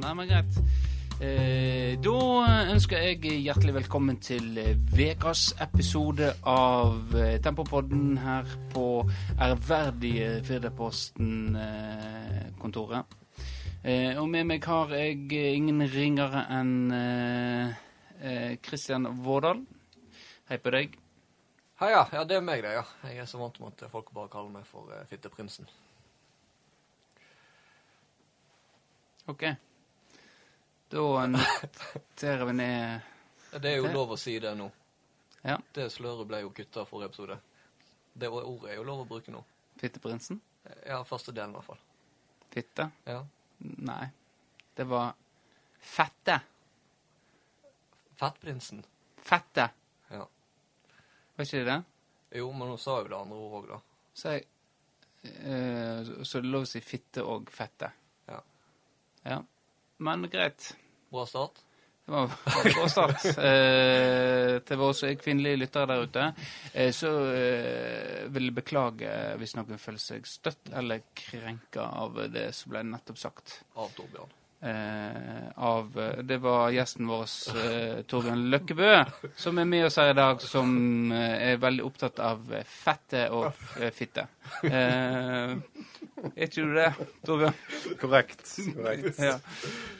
nei, men greit. Eh, da ønsker jeg hjertelig velkommen til ukas episode av eh, Tempopodden her på ærverdige Firdaposten-kontoret. Eh, og med meg har jeg ingen ringere enn Kristian eh, Vårdal. Hei på deg. Hei, ja. ja. Det er meg, det. ja. Jeg er så vant med at folk bare kaller meg for eh, Fitteprinsen. OK. Da noterer vi ned Det er jo lov å si det nå. Ja. Det sløret ble jo kutta forrige episode. Det ordet er jo lov å bruke nå. Fitteprinsen? Ja, første delen i hvert fall. Fitte? Ja. Nei. Det var fette. Fettprinsen. Fette. Ja. Var ikke det det? Jo, men hun sa jo det andre ordet òg, da. Så, jeg, øh, så det er lov å si fitte og fette? Ja. Ja. Men greit. Bra start. Det var bra start. eh, til våre kvinnelige lyttere der ute. Eh, så eh, vil jeg beklage hvis noen føler seg støtt eller krenka av det som ble nettopp sagt. Av Torbjørn. Eh, av Det var gjesten vår, eh, Torbjørn Løkkebø, som er med oss her i dag, som eh, er veldig opptatt av fette og eh, fitte. Eh, er ikke du det, Torbjørn? Korrekt. korrekt. Ja.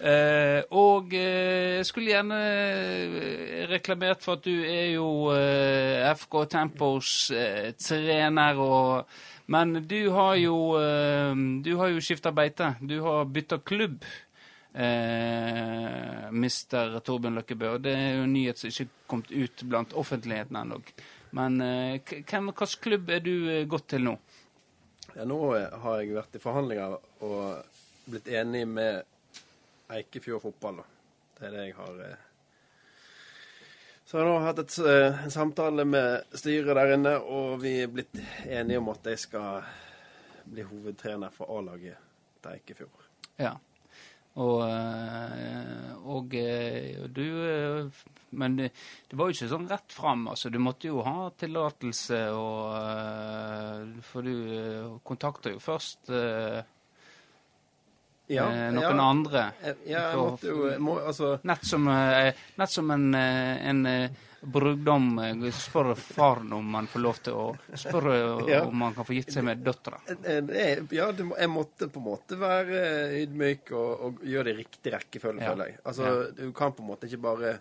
Eh, og jeg skulle gjerne reklamert for at du er jo FK Tempos trener og men du har jo, du har jo skifta beite. Du har bytta klubb eh, mister Torbjørn Løkkebø. Og det er jo en nyhet som ikke er kommet ut blant offentligheten ennå. Men eh, hvem, hvilken klubb er du eh, gått til nå? Ja, nå eh, har jeg vært i forhandlinger og blitt enig med Eikefjord fotball. Da. Det er det jeg har eh. Så jeg har nå hatt et, en samtale med styret der inne, og vi er blitt enige om at jeg skal bli hovedtrener for A-laget til Eikefjord. Ja. Og, og, og, eh, du eh, Men det, det, var jo ikke sånn rett fram. Altså, du måtte jo ha tillatelse, og For du kontakta jo først ja, noen ja. andre. Ja, jeg måtte jo må, altså. Nett som, nett som en, en brudgom spør faren om han får lov til å spørre ja. om han kan få gitt seg med døtra. Ja, jeg måtte på en måte være ydmyk og, og gjøre det i riktig rekkefølge, ja. føler jeg. Altså. Du kan på en måte ikke bare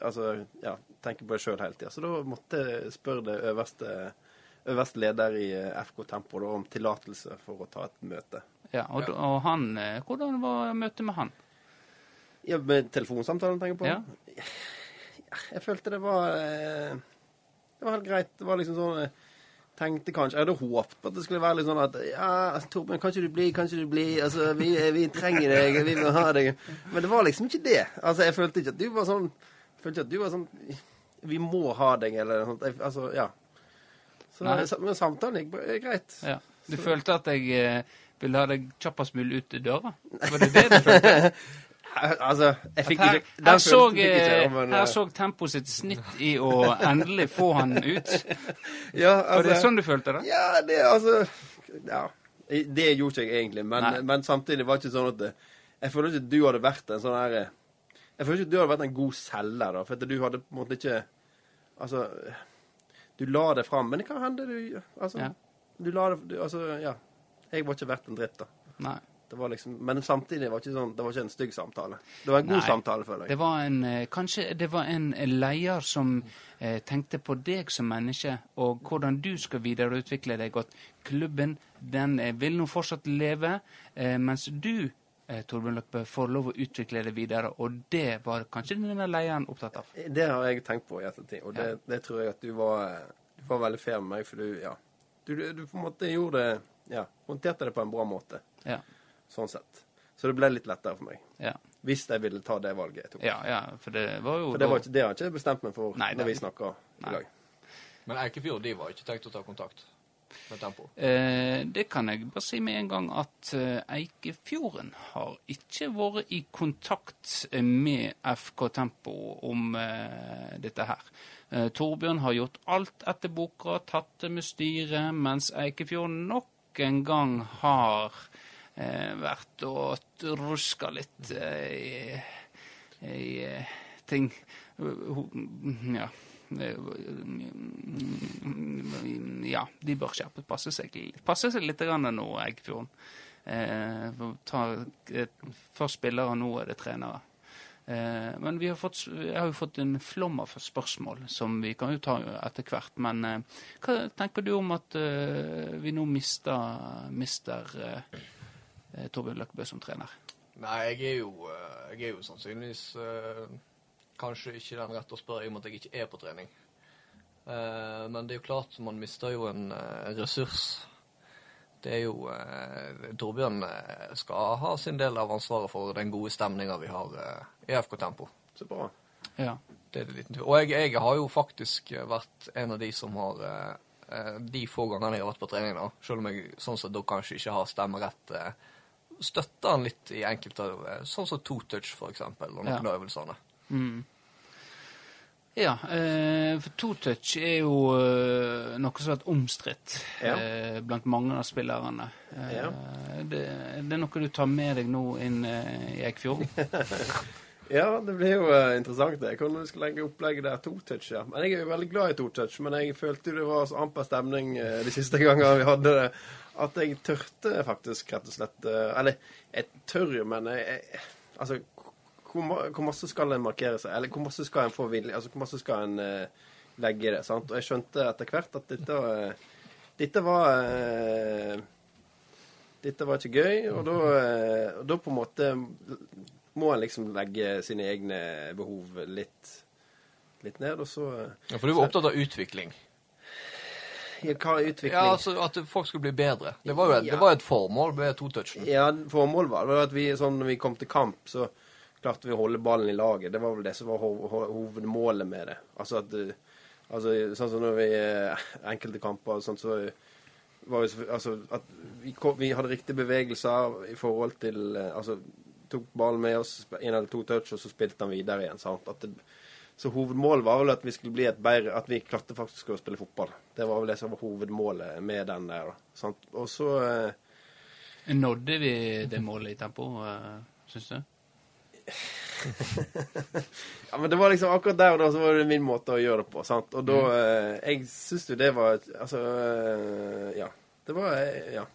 altså, ja, tenke på deg sjøl hele tida. Så da måtte jeg spørre det øverste, øverste leder i eh, FK Tempo da, om tillatelse for å ta et møte. Ja, og, og han, eh, Hvordan var møtet med han? Ja, Med telefonsamtalen, tenker jeg på? Ja. Jeg følte det var eh, Det var helt greit. Det var liksom sånn Jeg eh, tenkte kanskje Jeg hadde håpet at det skulle være litt sånn at Ja, Torbjørn, kan ikke du bli, kan ikke du bli Altså, vi, vi, trenger deg, vi vil ha deg. Men det var liksom ikke det. Altså, jeg følte ikke at du var sånn Jeg følte ikke at du var sånn Vi må ha deg, eller noe sånt. Altså, ja. Så, men samtalen gikk greit. Ja. Du følte at jeg eh, ville ha deg kjappest mulig ut døra? Var det det du følte? Altså, jeg fikk her, ikke Her så, ikke, så Tempo sitt snitt i å endelig få han ut. Ja, altså, Var det sånn du følte det? Ja, det altså Ja. Det gjorde ikke jeg egentlig, men, men samtidig var det ikke sånn at det, Jeg føler ikke at du hadde vært en sånn her Jeg føler ikke at du hadde vært en god selger, da, for at du hadde på en måte ikke Altså Du la det fram, men det kan hende du Altså, ja. du la det du, Altså, ja. Jeg var ikke verdt en dritt, da. Nei. Det var liksom, men samtidig var det ikke sånn, det var ikke en stygg samtale. Det var en god Nei, samtale, føler jeg. Det var en, eh, kanskje det var en leder som eh, tenkte på deg som menneske, og hvordan du skal videreutvikle deg At Klubben den eh, vil nå fortsatt leve, eh, mens du eh, Torbjørn Løppe, får lov å utvikle det videre. Og det var kanskje denne lederen opptatt av? Det har jeg tenkt på i ettertid, og det, ja. det, tror jeg at du var, du var veldig fair med meg, for du, ja, du, du på en måte gjorde det, ja, håndterte det på en bra måte. Ja sånn sett. Så det ble litt lettere for meg. Ja. Hvis jeg ville ta det valget jeg tok. Ja, ja, for det var jo... For det, var ikke, det har jeg ikke bestemt meg for Nei, når vi snakker i dag. Men Eikefjord de var ikke tenkt å ta kontakt med Tempo? Eh, det kan jeg bare si med en gang at uh, Eikefjorden har ikke vært i kontakt med FK Tempo om eh, dette her. Eh, Torbjørn har gjort alt etter boka, tatt det med styret, mens Eikefjorden nok en gang har eh, vært og ruska litt eh, i, i eh, ting Ja. Ja, de bør skjerpe passe seg, passe seg litt nå, Eggfjorden. Eh, ta, eh, først spillere, nå er det trenere. Eh, men vi har, fått, vi har jo fått en flom av spørsmål som vi kan jo ta etter hvert. Men eh, hva tenker du om at eh, vi nå mister, mister eh, eh, Torbjørn Løkkebø som trener? Nei, jeg er jo, eh, jeg er jo sannsynligvis eh, kanskje ikke den rette å spørre i og med at jeg ikke er på trening. Eh, men det er jo klart, man mister jo en eh, ressurs. Det er jo eh, Torbjørn eh, skal ha sin del av ansvaret for den gode stemninga vi har eh, i FK Tempo. Så bra. Ja. Det er det liten tvil. Og jeg, jeg har jo faktisk vært en av de som har eh, eh, De få gangene jeg har vært på trening, da, selv om jeg sånn sett da kanskje ikke har stemmerett, eh, støtter han litt i enkelte eh, Sånn som two touch, for eksempel, og noen Ja. øvelsene. Mm. Ja, eh, for two-touch er jo eh, noe som har vært omstridt Ja. eh, blant mange av spillerne. Eh, Ja. det, det er noe du tar med deg nå inn eh, i Eikfjord? Ja, det blir jo eh, interessant det. Hvordan du skal legge opplegget der. To-touch, ja. Men Jeg er jo veldig glad i to-touch, men jeg følte jo det var så amper stemning eh, de siste gangene vi hadde det, at jeg tørte faktisk rett og slett eh, Eller, jeg tør jo, men jeg, jeg Altså, hvor, hvor masse skal en markere seg? Eller hvor masse skal en få vilje? Altså, hvor masse skal en uh, legge i det? sant? Og jeg skjønte etter hvert at dette, uh, dette var uh, dette var ikke gøy, og da, og da på en måte må en liksom legge sine egne behov litt, litt ned, og så Ja, For du var opptatt av utvikling. Hva er utvikling? Ja, altså At folk skulle bli bedre. Det var jo et, Ja. det var et formål med to-touchen. Ja, formålet var var at vi, sånn, når vi kom til kamp, så klarte vi å holde ballen i laget. Det var vel det som var ho ho hovedmålet med det. Altså at eh, altså, Sånn som når vi eh, Enkelte kamper og sånt, så var vi Altså at vi, kom, vi hadde riktige bevegelser i forhold til eh, Altså tok ballen med oss, én eller to touch, og så spilte han videre igjen. sant? At det, så hovedmålet var vel at vi skulle bli et bedre At vi klarte faktisk å spille fotball. Det var vel det som var hovedmålet med den der. sant? Og så eh, Nådde vi det målet i tempo, eh, syns du? Ja, men det var liksom akkurat der og da så var det min måte å gjøre det på. sant? Og da eh, Jeg syns jo det var Altså eh, Ja. Det var eh, Ja.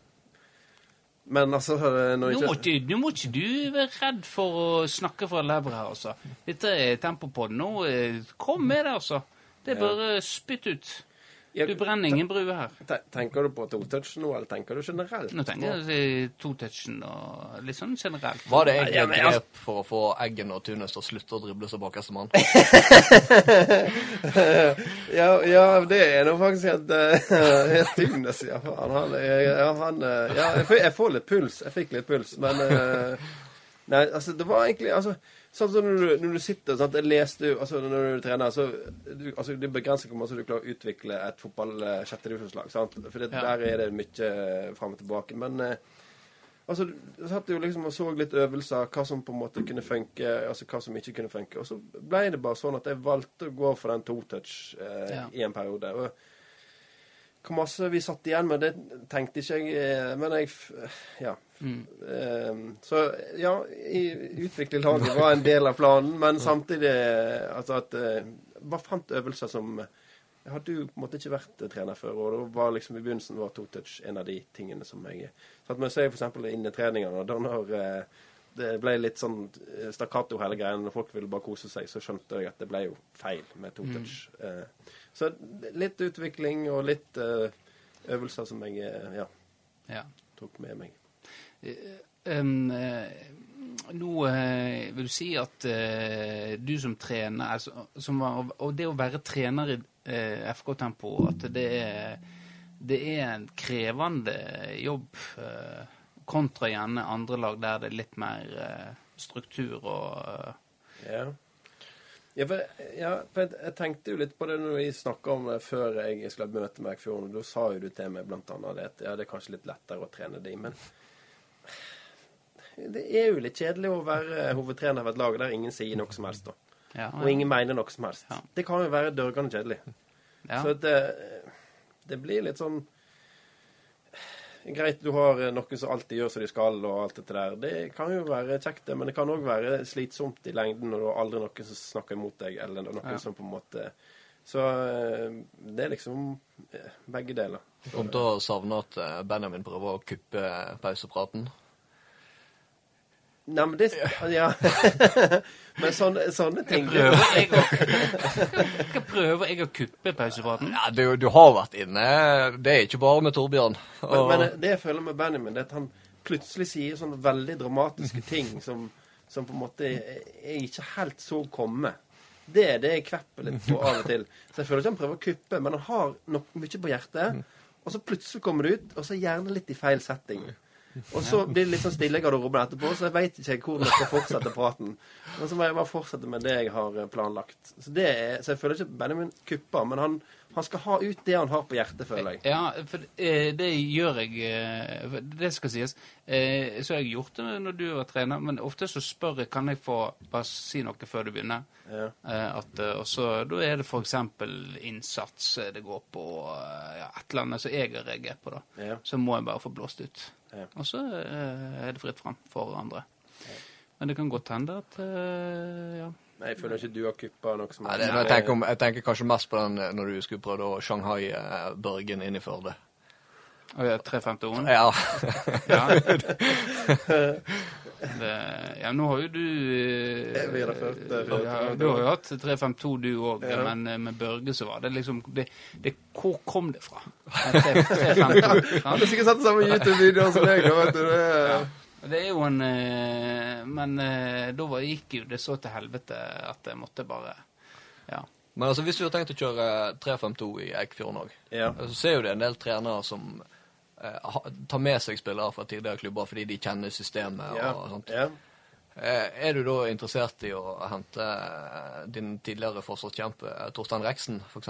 Men altså Nå ikke må, ikke, nå må ikke du være redd for å snakke fra levra her, altså. Dette er det Nå, eh, kom med det, altså. Det er bare spytt ut. Ja, Du brenner ingen bruer her. Tenker du på to-touchen nå, eller tenker du generelt? Nå tenker jeg to-touchen og litt sånn generelt. Var det egentlig et grep for å få Eggen og Tunes til å slutte å drible som bakerste mann? Ja, ja, det er nå faktisk helt, uh, helt Tunes, ja. Han, han, ja, han eh, Ja, jeg, får- jeg får litt puls. Jeg fikk litt puls, men uh, Nei, altså, det var egentlig altså, Sånn som når du, når du sitter sant, Jeg leste altså, Når du trener, så du, altså, Det begrenser hvor mye du klarer å utvikle et fotball-sjettedivisjonslag. For det, Ja. der er det mye eh, fram og tilbake. Men eh, Altså, du satt jo liksom og så litt øvelser, hva som på en måte kunne funke, altså hva som ikke kunne funke. Og så ble det bare sånn at jeg valgte å gå for den to-touch eh, Ja. i en periode. Og hvor masse vi satt igjen med, det tenkte ikke jeg, eh, men jeg Ja. Mm. Eh, så ja, i, utvikle laget var en del av planen, men samtidig eh, altså at eh, Bare fant øvelser som Jeg hadde jo på en måte ikke vært eh, trener før, og da var liksom i begynnelsen var to-touch en av de tingene som jeg satt med å ser f.eks. innetreningene, og da når eh, det ble litt sånn eh, stakkato hele greia, når folk ville bare kose seg, så skjønte jeg at det ble jo feil med to-touch. Mm. så litt utvikling og litt eh, øvelser som jeg eh, ja, Ja. tok med meg. Um, nå eh, vil du si at du som trener altså, som Og det å være trener i FK Tempo, at det er, det er en krevende jobb kontra gjerne andre lag der det er litt mer struktur og Ja. Ja, for, ja, for jeg, jeg tenkte jo litt på det når vi snakka om det før jeg skulle møte møte i fjorden Da sa jo du til meg annet det at ja, det er kanskje litt lettere å trene de, men det er jo litt kjedelig å være hovedtrener av et lag der ingen sier noe som helst, da. ja, Og ingen mener noe som helst. Ja. Det kan jo være dørgende kjedelig. ja. Så det, det blir litt sånn greit du har eh, noen som alltid gjør som de skal, og alt dette der. Det kan jo være kjekt, det, men det kan òg være slitsomt i lengden når du har aldri noen som snakker imot deg, eller noen Ja. som på en måte Så eh, det er liksom eh, begge deler. Kommer til å savne at eh, Benjamin prøver å kuppe pausepraten. Nei, men det Ja. men sånne, sånne ting Jeg Prøver jeg å Hva prøver jeg å kuppe pausepraten? Ja, du, du har vært inne. Det er ikke bare med Torbjørn. Men, Og- men det jeg føler med Benjamin, det er at han plutselig sier sånne veldig dramatiske ting som, som på en måte jeg ikke helt så komme. Det er det jeg kvepper litt på av og til. Så jeg føler ikke han prøver å kuppe, men han har nok mye på hjertet. Og så plutselig kommer det ut, og så gjerne litt i feil setting. Og så blir det litt sånn stille i garderoben etterpå, så jeg veit ikke hvordan jeg skal fortsette praten. Men så må jeg bare fortsette med det jeg har eh, planlagt. Så, det er, så jeg føler ikke Benjamin kupper, men han, han skal ha ut det han har på hjertet, føler jeg. Ja, for eh, det gjør jeg eh, Det skal sies. Så har jeg gjort det når du var trener, men ofte så spør jeg kan jeg få bare si noe før du begynner. Ja. At, og så, Da er det f.eks. innsats det går på, ja, et eller annet som jeg har reagert på. da. Ja. Så må jeg bare få blåst ut. Ja. Og så eh, er det fritt fram for andre. Men det kan godt hende at eh, ja. Nei, jeg føler ikke du har kuppa noe som Nei, det, jeg, tenker om, jeg tenker kanskje mest på den eh, når du skulle prøvd å Shanghai eh, Børgen inn i Førde. Å ja, 350-orden? Ja. Ja. Det, ja, nå har jo du eh, Vi har det ja, Du har jo hatt 352 du òg, Ja. men eh, med Børge så var det liksom det, det, Hvor kom det fra? 352. Han har sikkert sett samme YouTube-videoer som deg. vet du. Det, Ja. Det er jo en eh, Men eh, da var, gikk jo det så til helvete at jeg måtte bare Ja. Men altså, hvis du har tenkt å kjøre 352 i Eikfjorden òg, ja. så ser jo det en del trenere som tar med seg spillere fra tidligere klubber fordi de kjenner systemet Ja. og sånt. ja. Eh, Er du da interessert i å hente eh, din tidligere forsvarskjempe eh, Torstein Reksen, f.eks.?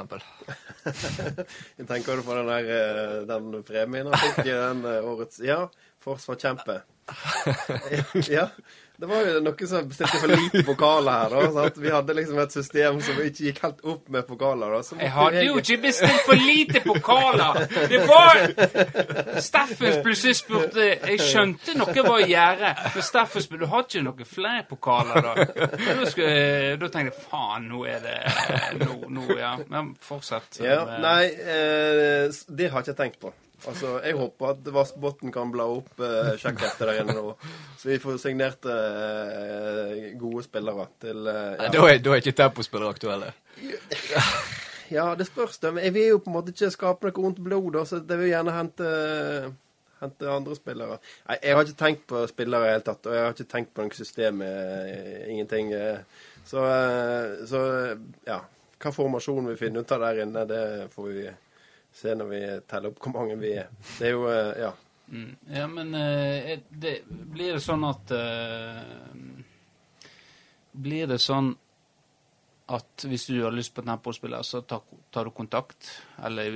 Tenker du på den der eh, den premien han fikk den eh, årets Ja, forsvarskjempe. Ja. Det var jo noen som bestilte for lite pokaler her. da? Vi hadde liksom et system som ikke gikk helt opp med pokaler. da. Så Jeg hadde jo ikke bestilt for lite pokaler! Det var Steffen plutselig spurte Jeg skjønte noe var i gjære. Men Steffen spurte du har ikke noe flere pokaler, da. Da, skulle, da tenkte jeg faen, nå er det Nå, nå ja. Men fortsett. Ja, med- nei, eh, det har jeg ikke tenkt på. Altså, Jeg håper at Vassbotn kan bla opp eh, etter der igjen nå, så vi får signert eh, gode spillere til eh, Nei. Da er, da er ikke tempospillere aktuelle. Ja, det spørs. det. Men Jeg vil jo på en måte ikke skape noe vondt blod, da, så jeg vil gjerne hente, hente andre spillere. Nei, Jeg har ikke tenkt på spillere i det hele tatt, og jeg har ikke tenkt på noe system. eh, Ingenting. eh. Så, eh, så ja. Hva formasjon vi finner ut av der inne, det får vi se når vi teller opp hvor mange vi er. Det er jo eh, Ja. Mm. Ja, men eh, det, blir det sånn at eh, Blir det sånn at hvis du har lyst på tempospiller, så tar, tar du kontakt? Eller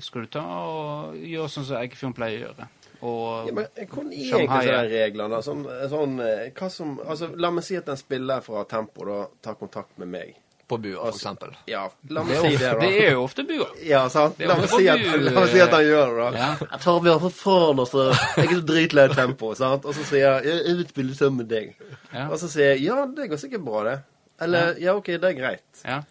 skal du ta og gjøre sånn som Eggefjorden pleier å gjøre? Og Ja, men Hvordan er egentlig de reglene? Sånn, sånn, hva som, altså, la meg si at en spiller fra Tempo da tar kontakt med meg. På Bua, for eksempel. Ja, la meg si det, da. det er jo ofte bua. Ja, sant? La meg, si at, la meg si at han gjør det, da. Ja. Meg for faen, altså. Jeg er så dritlei av tempo, sant? Og så sier jeg jeg jeg vil spille sammen med deg. Ja. Og så sier jeg ja, det går sikkert bra, det. Eller ja, OK, det er greit. ja.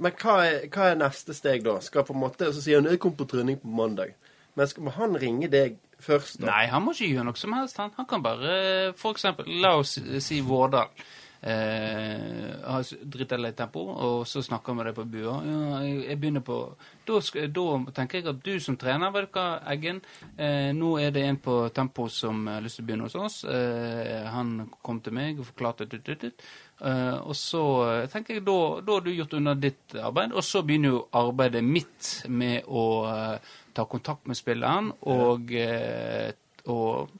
Men hva er, hva er neste steg da? Skal på en måte, Og så sier han jeg kom på trening på mandag. Men skal han ringe deg først, da? Nei, han må ikke gjøre noe som helst. Han, han kan bare For eksempel, la oss si Vårdal. Eh, har litt tempo, og så snakker vi det på bua. Ja, jeg, jeg begynner på da, skal, da tenker jeg at du som trener, vet du hva, Eggen eh, Nå er det en på tempo som har lyst til å begynne hos oss. Eh, han kom til meg og forklarte det, dit, dit. Eh, og så eh, tenker jeg da, da har du gjort unna ditt arbeid, og så begynner jo arbeidet mitt med å eh, ta kontakt med spilleren og, og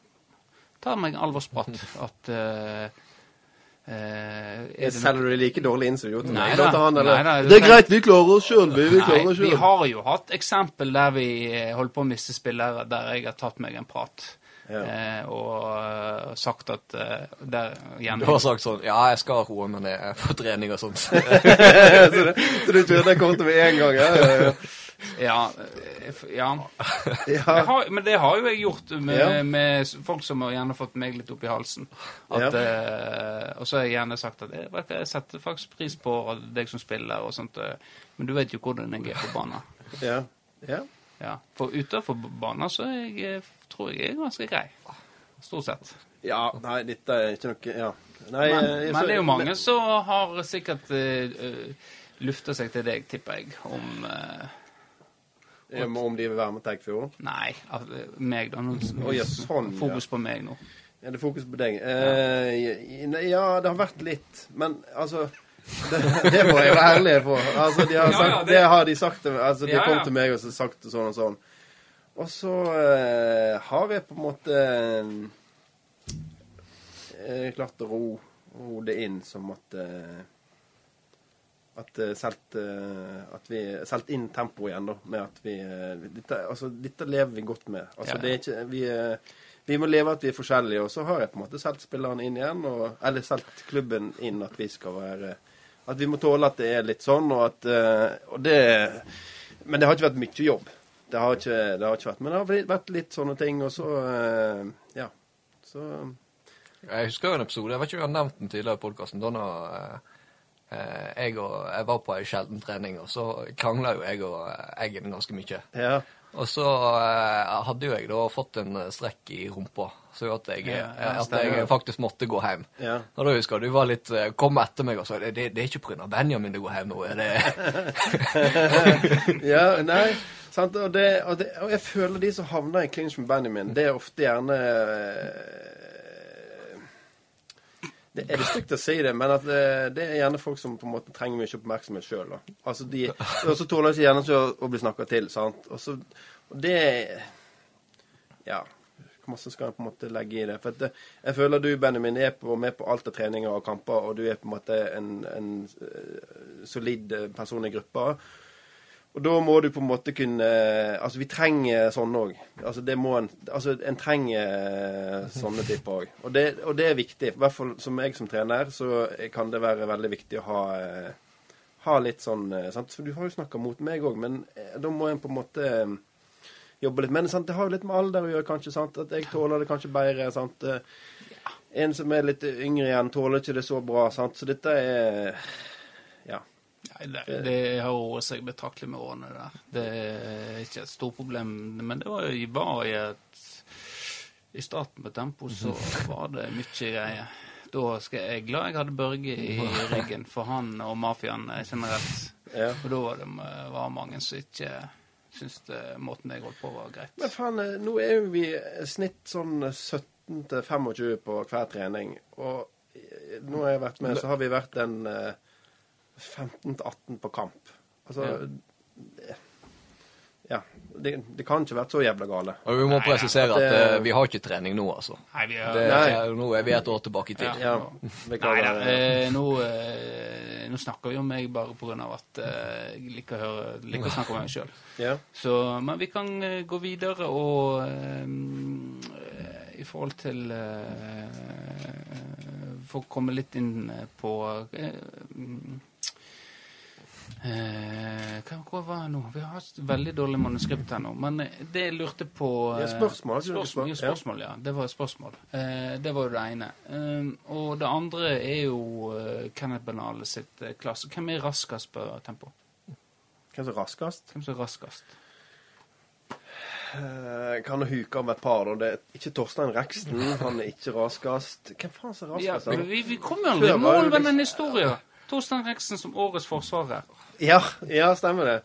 ta meg alvorsprat. At eh, eh, er Selger du det like dårlig inn som du gjorde til meg? det er greit, vi klarer oss sjøl, vi. Vi klarer Nei, vi har jo hatt eksempel der vi eh, holdt på å miste spillere, der jeg har tatt meg en prat. Ja. Eh, og eh, sagt at eh, der Du har sagt sånn Ja, jeg skal roe meg ned på trening og sånt. så, det, så du tror det kommer til med en gang? Ja, ja, ja. Ja. eh, ja. Ja. Det har, men det har jo jeg gjort med, Ja. med folk som har gjerne fått meg litt opp i halsen. At, eh, og så har jeg gjerne sagt at jeg, vet du, jeg setter faktisk pris på deg som spiller og sånt, eh, men du vet jo hvordan jeg er på banen. Ja. ja. Ja. For utenfor banen så er jeg, eh, tror jeg jeg er ganske grei. Stort sett. Ja, nei, dette er ikke noe Ja. Nei, Men, eh, men så- det er jo mange som har sikkert uh, lufta seg til deg, tipper jeg, om eh, Ja, Om de vil være med til Eikfjord? Nei, eh, meg, da. Nå, oh, ja, sånn, fokus på meg nå. Ja, det er fokus på deg. Eh, ja, det har vært litt. Men altså Det, det må jeg være ærlig på. Altså, de har sagt, ja, det... det- har de sagt. Altså, de Ja, har kommet ja. til meg og så sagt sånn og sånn. Og så eh, har jeg på en måte eh, klart å ro, ro det inn som at eh, at, eh, selt, eh, at vi Selt inn tempoet igjen, da, med at vi eh, dette, altså, dette lever vi godt med. Altså, Ja, det er ikke Vi, vi må leve at vi er forskjellige, og så har jeg på en måte solgt spillerne inn igjen, og, eller solgt klubben inn at vi skal være At vi må tåle at det er litt sånn, og at Og det Men det har ikke vært mye jobb. Det har ikke, det har ikke vært Men det har vært litt sånne ting, og så Ja. Så Jeg husker jo en episode, jeg vet ikke om jeg har nevnt den tidligere i podkasten. Da jeg, og, jeg var på ei sjelden trening, og så krangla jo jeg og eh, Eggen ganske mye. Ja. Og så eh, hadde jo jeg da fått en eh, strekk i rumpa, så at jeg, Ja, ja, eh, at jeg faktisk måtte gå hjem. Ja. Og da husker du var litt eh, kom etter meg og sa det, det, er ikke pga. Benjamin du går hjem nå. er det... ja, nei, sant, og, det, og, det, og jeg føler de som havner i clinch med Benjamin, det er ofte gjerne eh, det Er det stygt å si det, men at eh, det er gjerne folk som på en måte trenger mye oppmerksomhet sjøl. Altså de, og så tåler de gjerne ikke å, å bli snakka til. sant? Og, så, og det Ja. Hvor masse skal jeg på en måte legge i det? For det, jeg føler du, Benjamin, er på, med på alt av treninger og kamper, og du er på en måte en, en eh, solid eh, person i gruppa. Og da må du på en måte kunne Altså, vi trenger sånne òg. Altså, det må en Altså, en trenger sånne typer òg. Og, det- og det er viktig. I hvert fall som jeg som trener, så kan det være veldig viktig å ha eh, Ha litt sånn eh, sant? For du har jo snakka mot meg òg, men eh, da må en på en måte eh, jobbe litt. Men sant? det har jo litt med alder å gjøre, kanskje. sant? At jeg tåler det kanskje bedre. sant? Eh, En som er litt yngre igjen, tåler ikke det så bra. sant? Så dette er Ja. Nei, det, det har roet seg betraktelig med årene der. Det er ikke et stort problem, men det var, var i et I starten på Tempo så var det mye greier. Da skal jeg glad jeg hadde Børge i ryggen, for han og mafiaen generelt. ja. Og da var det var mange som ikke syntes det, måten jeg holdt på, var greit. Men faen, eh, nå er jo vi snitt sånn 17 til 25 på hver trening. Og eh, nå har jeg vært med, så har vi vært en eh, 15 til 18 på kamp. Altså Ja. det- Ja. Det, det kan ikke vært så jævla gale. Og vi må Nei, presisere at at det- eh, vi har ikke trening nå, altså. Nei, vi er, Det, Nei. nå er vi et år tilbake i tid. Ja. Ja. Nei Beklager. eh, nå, eh, nå snakker vi om meg bare av at eh, jeg liker å, høre, liker å snakke om meg sjøl. Ja. Men vi kan eh, gå videre og eh, I forhold til uh, For å komme litt inn på eh, eh, hva, var det nå? Vi har et veldig dårlig manuskript her nå. Men eh, det jeg lurte på eh, Ja, spørsmål, spørsmål, Spørsmål, ja, ja. Det var et spørsmål. Eh, det var jo det ene. Og det andre er jo Kenneth Banale sitt eh, klasse. Hvem er raskest på tempo? Hvem som er raskest? Hvem som er raskest? Eh, kan huke om et par, da. Det er ikke Torstein Reksten. Han er ikke raskest. Hvem faen er raskest? Ja, vi, vi kommer jo aldri i mål med liksom- den historien. Torstein Reksten som årets forsvarer. Ja, ja, stemmer det.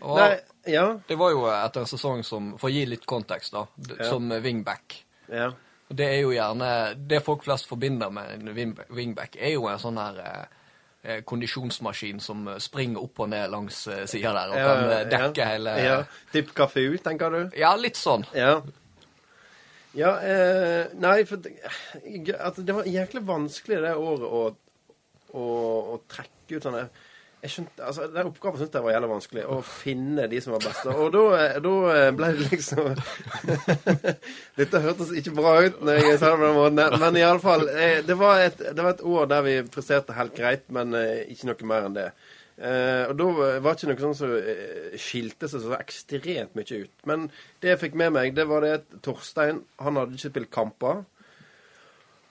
Og Nei, ja. det var jo etter en sesong som For å gi litt kontekst, da. Ja. Som wingback. ja. Det er jo gjerne Det folk flest forbinder med en wingback, er jo en sånn her eh, kondisjonsmaskin som eh, springer opp og ned langs eh, sida der og kan eh, dekke ja. hele Ja. Typ ut, tenker du? Ja, litt sånn. Ja. Ja, eh, nei, for det, at det var jæklig vanskelig det året å, å, å trekke ut sånne jeg skjønte, altså, Den oppgaven syntes jeg var jævlig vanskelig. Å finne de som var best. Og da, da ble det liksom Dette hørtes ikke bra ut når jeg sa det på den måten, men iallfall det, var et- det var et år der vi presterte helt greit, men eh, ikke noe mer enn det. Eh, og da var det ikke noe sånn som eh, skilte seg så ekstremt mye ut. Men det jeg fikk med meg, det var det at Torstein han hadde ikke spilt kamper.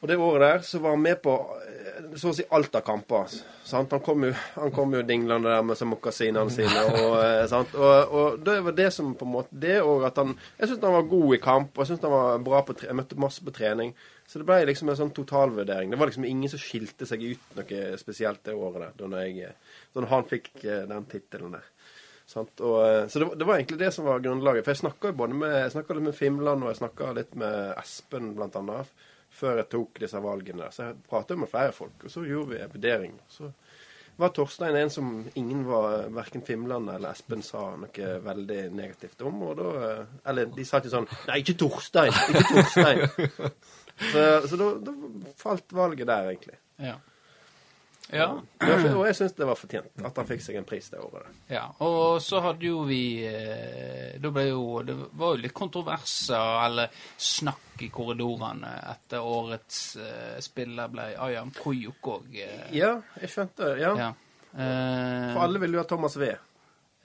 Og det året der så var han med på eh, så å si alt av kamper. Sant? Han kom jo, han kom jo dinglende der med mokasinene sine. Og, eh, sant? Og, og det var det som på en måte Det og at han Jeg syntes han var god i kamp, og jeg syntes han var bra på jeg møtte masse på trening. Så det ble liksom en sånn totalvurdering. Det var liksom ingen som skilte seg ut noe spesielt det året der, da, jeg, når han fikk eh, den tittelen der. Sant? Og, eh, så det, det var egentlig det som var grunnlaget. For jeg snakka jo både med, jeg litt med Fimland, og jeg snakka litt med Espen, blant annet, før jeg tok disse valgene. Så jeg pratet med flere folk, og så gjorde vi en vurdering. Så var Torstein en som ingen var, verken Fimland eller Espen sa noe veldig negativt om. Og da eh, Eller de sa ikke sånn Nei, ikke Torstein! Ikke Torstein! Så, så da, da falt valget der, egentlig. Ja. Ja. Og jeg syns det var fortjent at han fikk seg en pris det året. ja. Og så hadde jo vi eh, ble jo Det var jo litt kontroverser eller snakk i korridorene etter årets eh, spiller ble Ayam Koyuk òg. Eh, Ja, jeg skjønte det. Ja. ja. For alle ville jo ha Thomas V.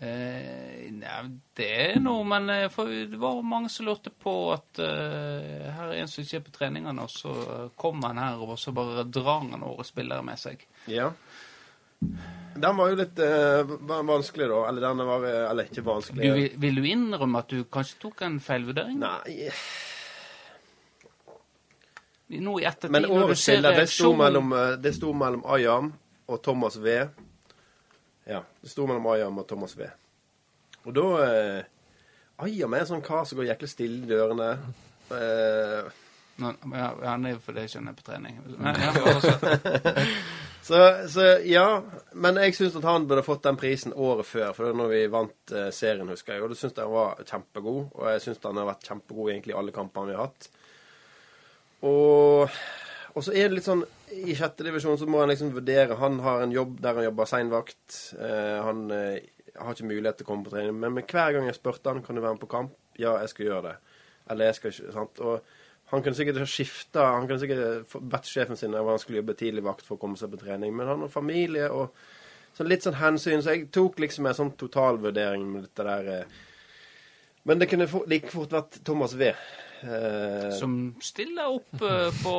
Eh, nei, det er noe, men eh, det var mange som lurte på at eh, her er en som ikke er på treningene, og så kommer han her, og så bare drar han over spillere med seg. Ja. Den var jo litt eh, vanskelig, da. Eller den var Eller ikke vanskelig. Du, vil, vil du innrømme at du kanskje tok en feilvurdering? Nei. Nå i ettertid, Men årets ser spiller, det sto mellom, det sto mellom Ayam og Thomas V. Ja, det sto mellom Ayam og Thomas V. Og da eh, Ayam er en sånn kar som går jæklig stille i dørene. Eh, men, Ja, han er jo for det jeg skjønner på trening. Men, ja, så, så ja. Men jeg syns at han burde fått den prisen året før, for det var når vi vant eh, serien, husker jeg. Og da syns jeg han var kjempegod. Og jeg syns han har vært kjempegod egentlig i alle kampene vi har hatt. Og, og så er det litt sånn I sjette divisjon så må han liksom vurdere Han har en jobb der han jobber seinvakt. Eh, han eh, har ikke mulighet til å komme på trening. Men, men hver gang jeg spurte han kan du være med på kamp, ja, jeg skal gjøre det. Eller jeg skal ikke sant? Og han kunne sikkert skifta Han kunne sikkert bedt sjefen sin om han skulle jobbe tidlig vakt for å komme seg på trening, men han har familie og så litt sånn hensyn. Så jeg tok liksom en sånn totalvurdering med dette der. eh. Men det kunne like fort vært Thomas V. Eh, som stilla opp eh, på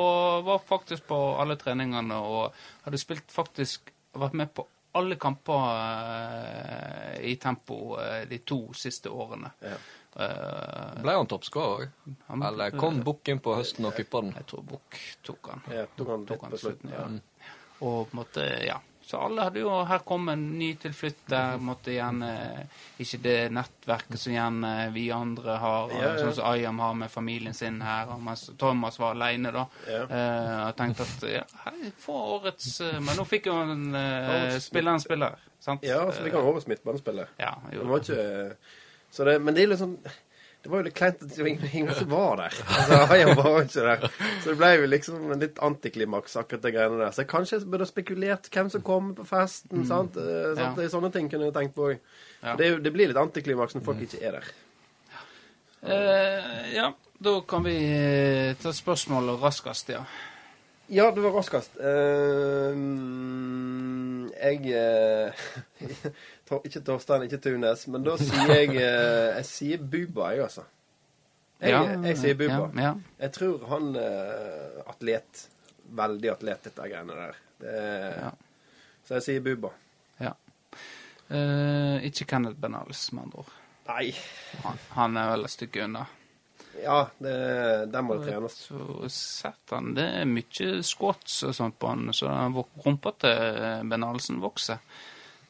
Var faktisk på alle treningene og hadde spilt faktisk Vært med på alle kamper eh, i tempo de to siste årene. Ja. Uh, Ble han toppskårer? òg? Eller kom Bukk inn på høsten og pippa den? Jeg tror Bukk tok han. Ja, tok han tok han på til slutten, slutten, ja. Og på en måte, ja. Så alle hadde jo Her kom en ny tilflytter. måtte gjerne Ikke det nettverket som gjerne vi andre har, Ja, ja. sånn som Ayam har med familien sin her, mens Thomas var aleine, da. Ja. Eh, og tenkte at ja, få årets eh, Men nå fikk jo en eh, spille en spiller, sant? Ja, så fikk han årets midtbanespiller. Ja, jo. Det var ikke så det, Men det er litt sånn Det var jo litt kleint at ingen ingen som var der. Altså, Hayan var jo ikke der. Så det ble jo liksom en litt antiklimaks, akkurat det greiene der. Så jeg kanskje burde spekulert hvem som kommer på festen. sant? Eh, sant? Ja. Sånne ting kunne jeg tenkt på òg. Ja. Det, det blir litt antiklimaks når folk ikke er der. Eh, ja, da kan vi eh, ta spørsmålet raskest, ja. Ja, det var raskest. Uh, jeg uh, Ikke Torstein, ikke Tunes, men da sier jeg uh, Jeg sier Buba, jeg, altså. Jeg, Ja, jeg sier Buba. Ja, ja. Jeg tror han eh, atlet Veldig atlet, dette greiene der. Det, Ja. Så jeg sier Buba. ja. Ikke Kenneth Benales, med andre ord. Nei. Han, han er vel et stykke unna. Ja, det, den må trenes. Så sett han, Det er mye squats og sånt på han, så rumpa til Benalsen vokser.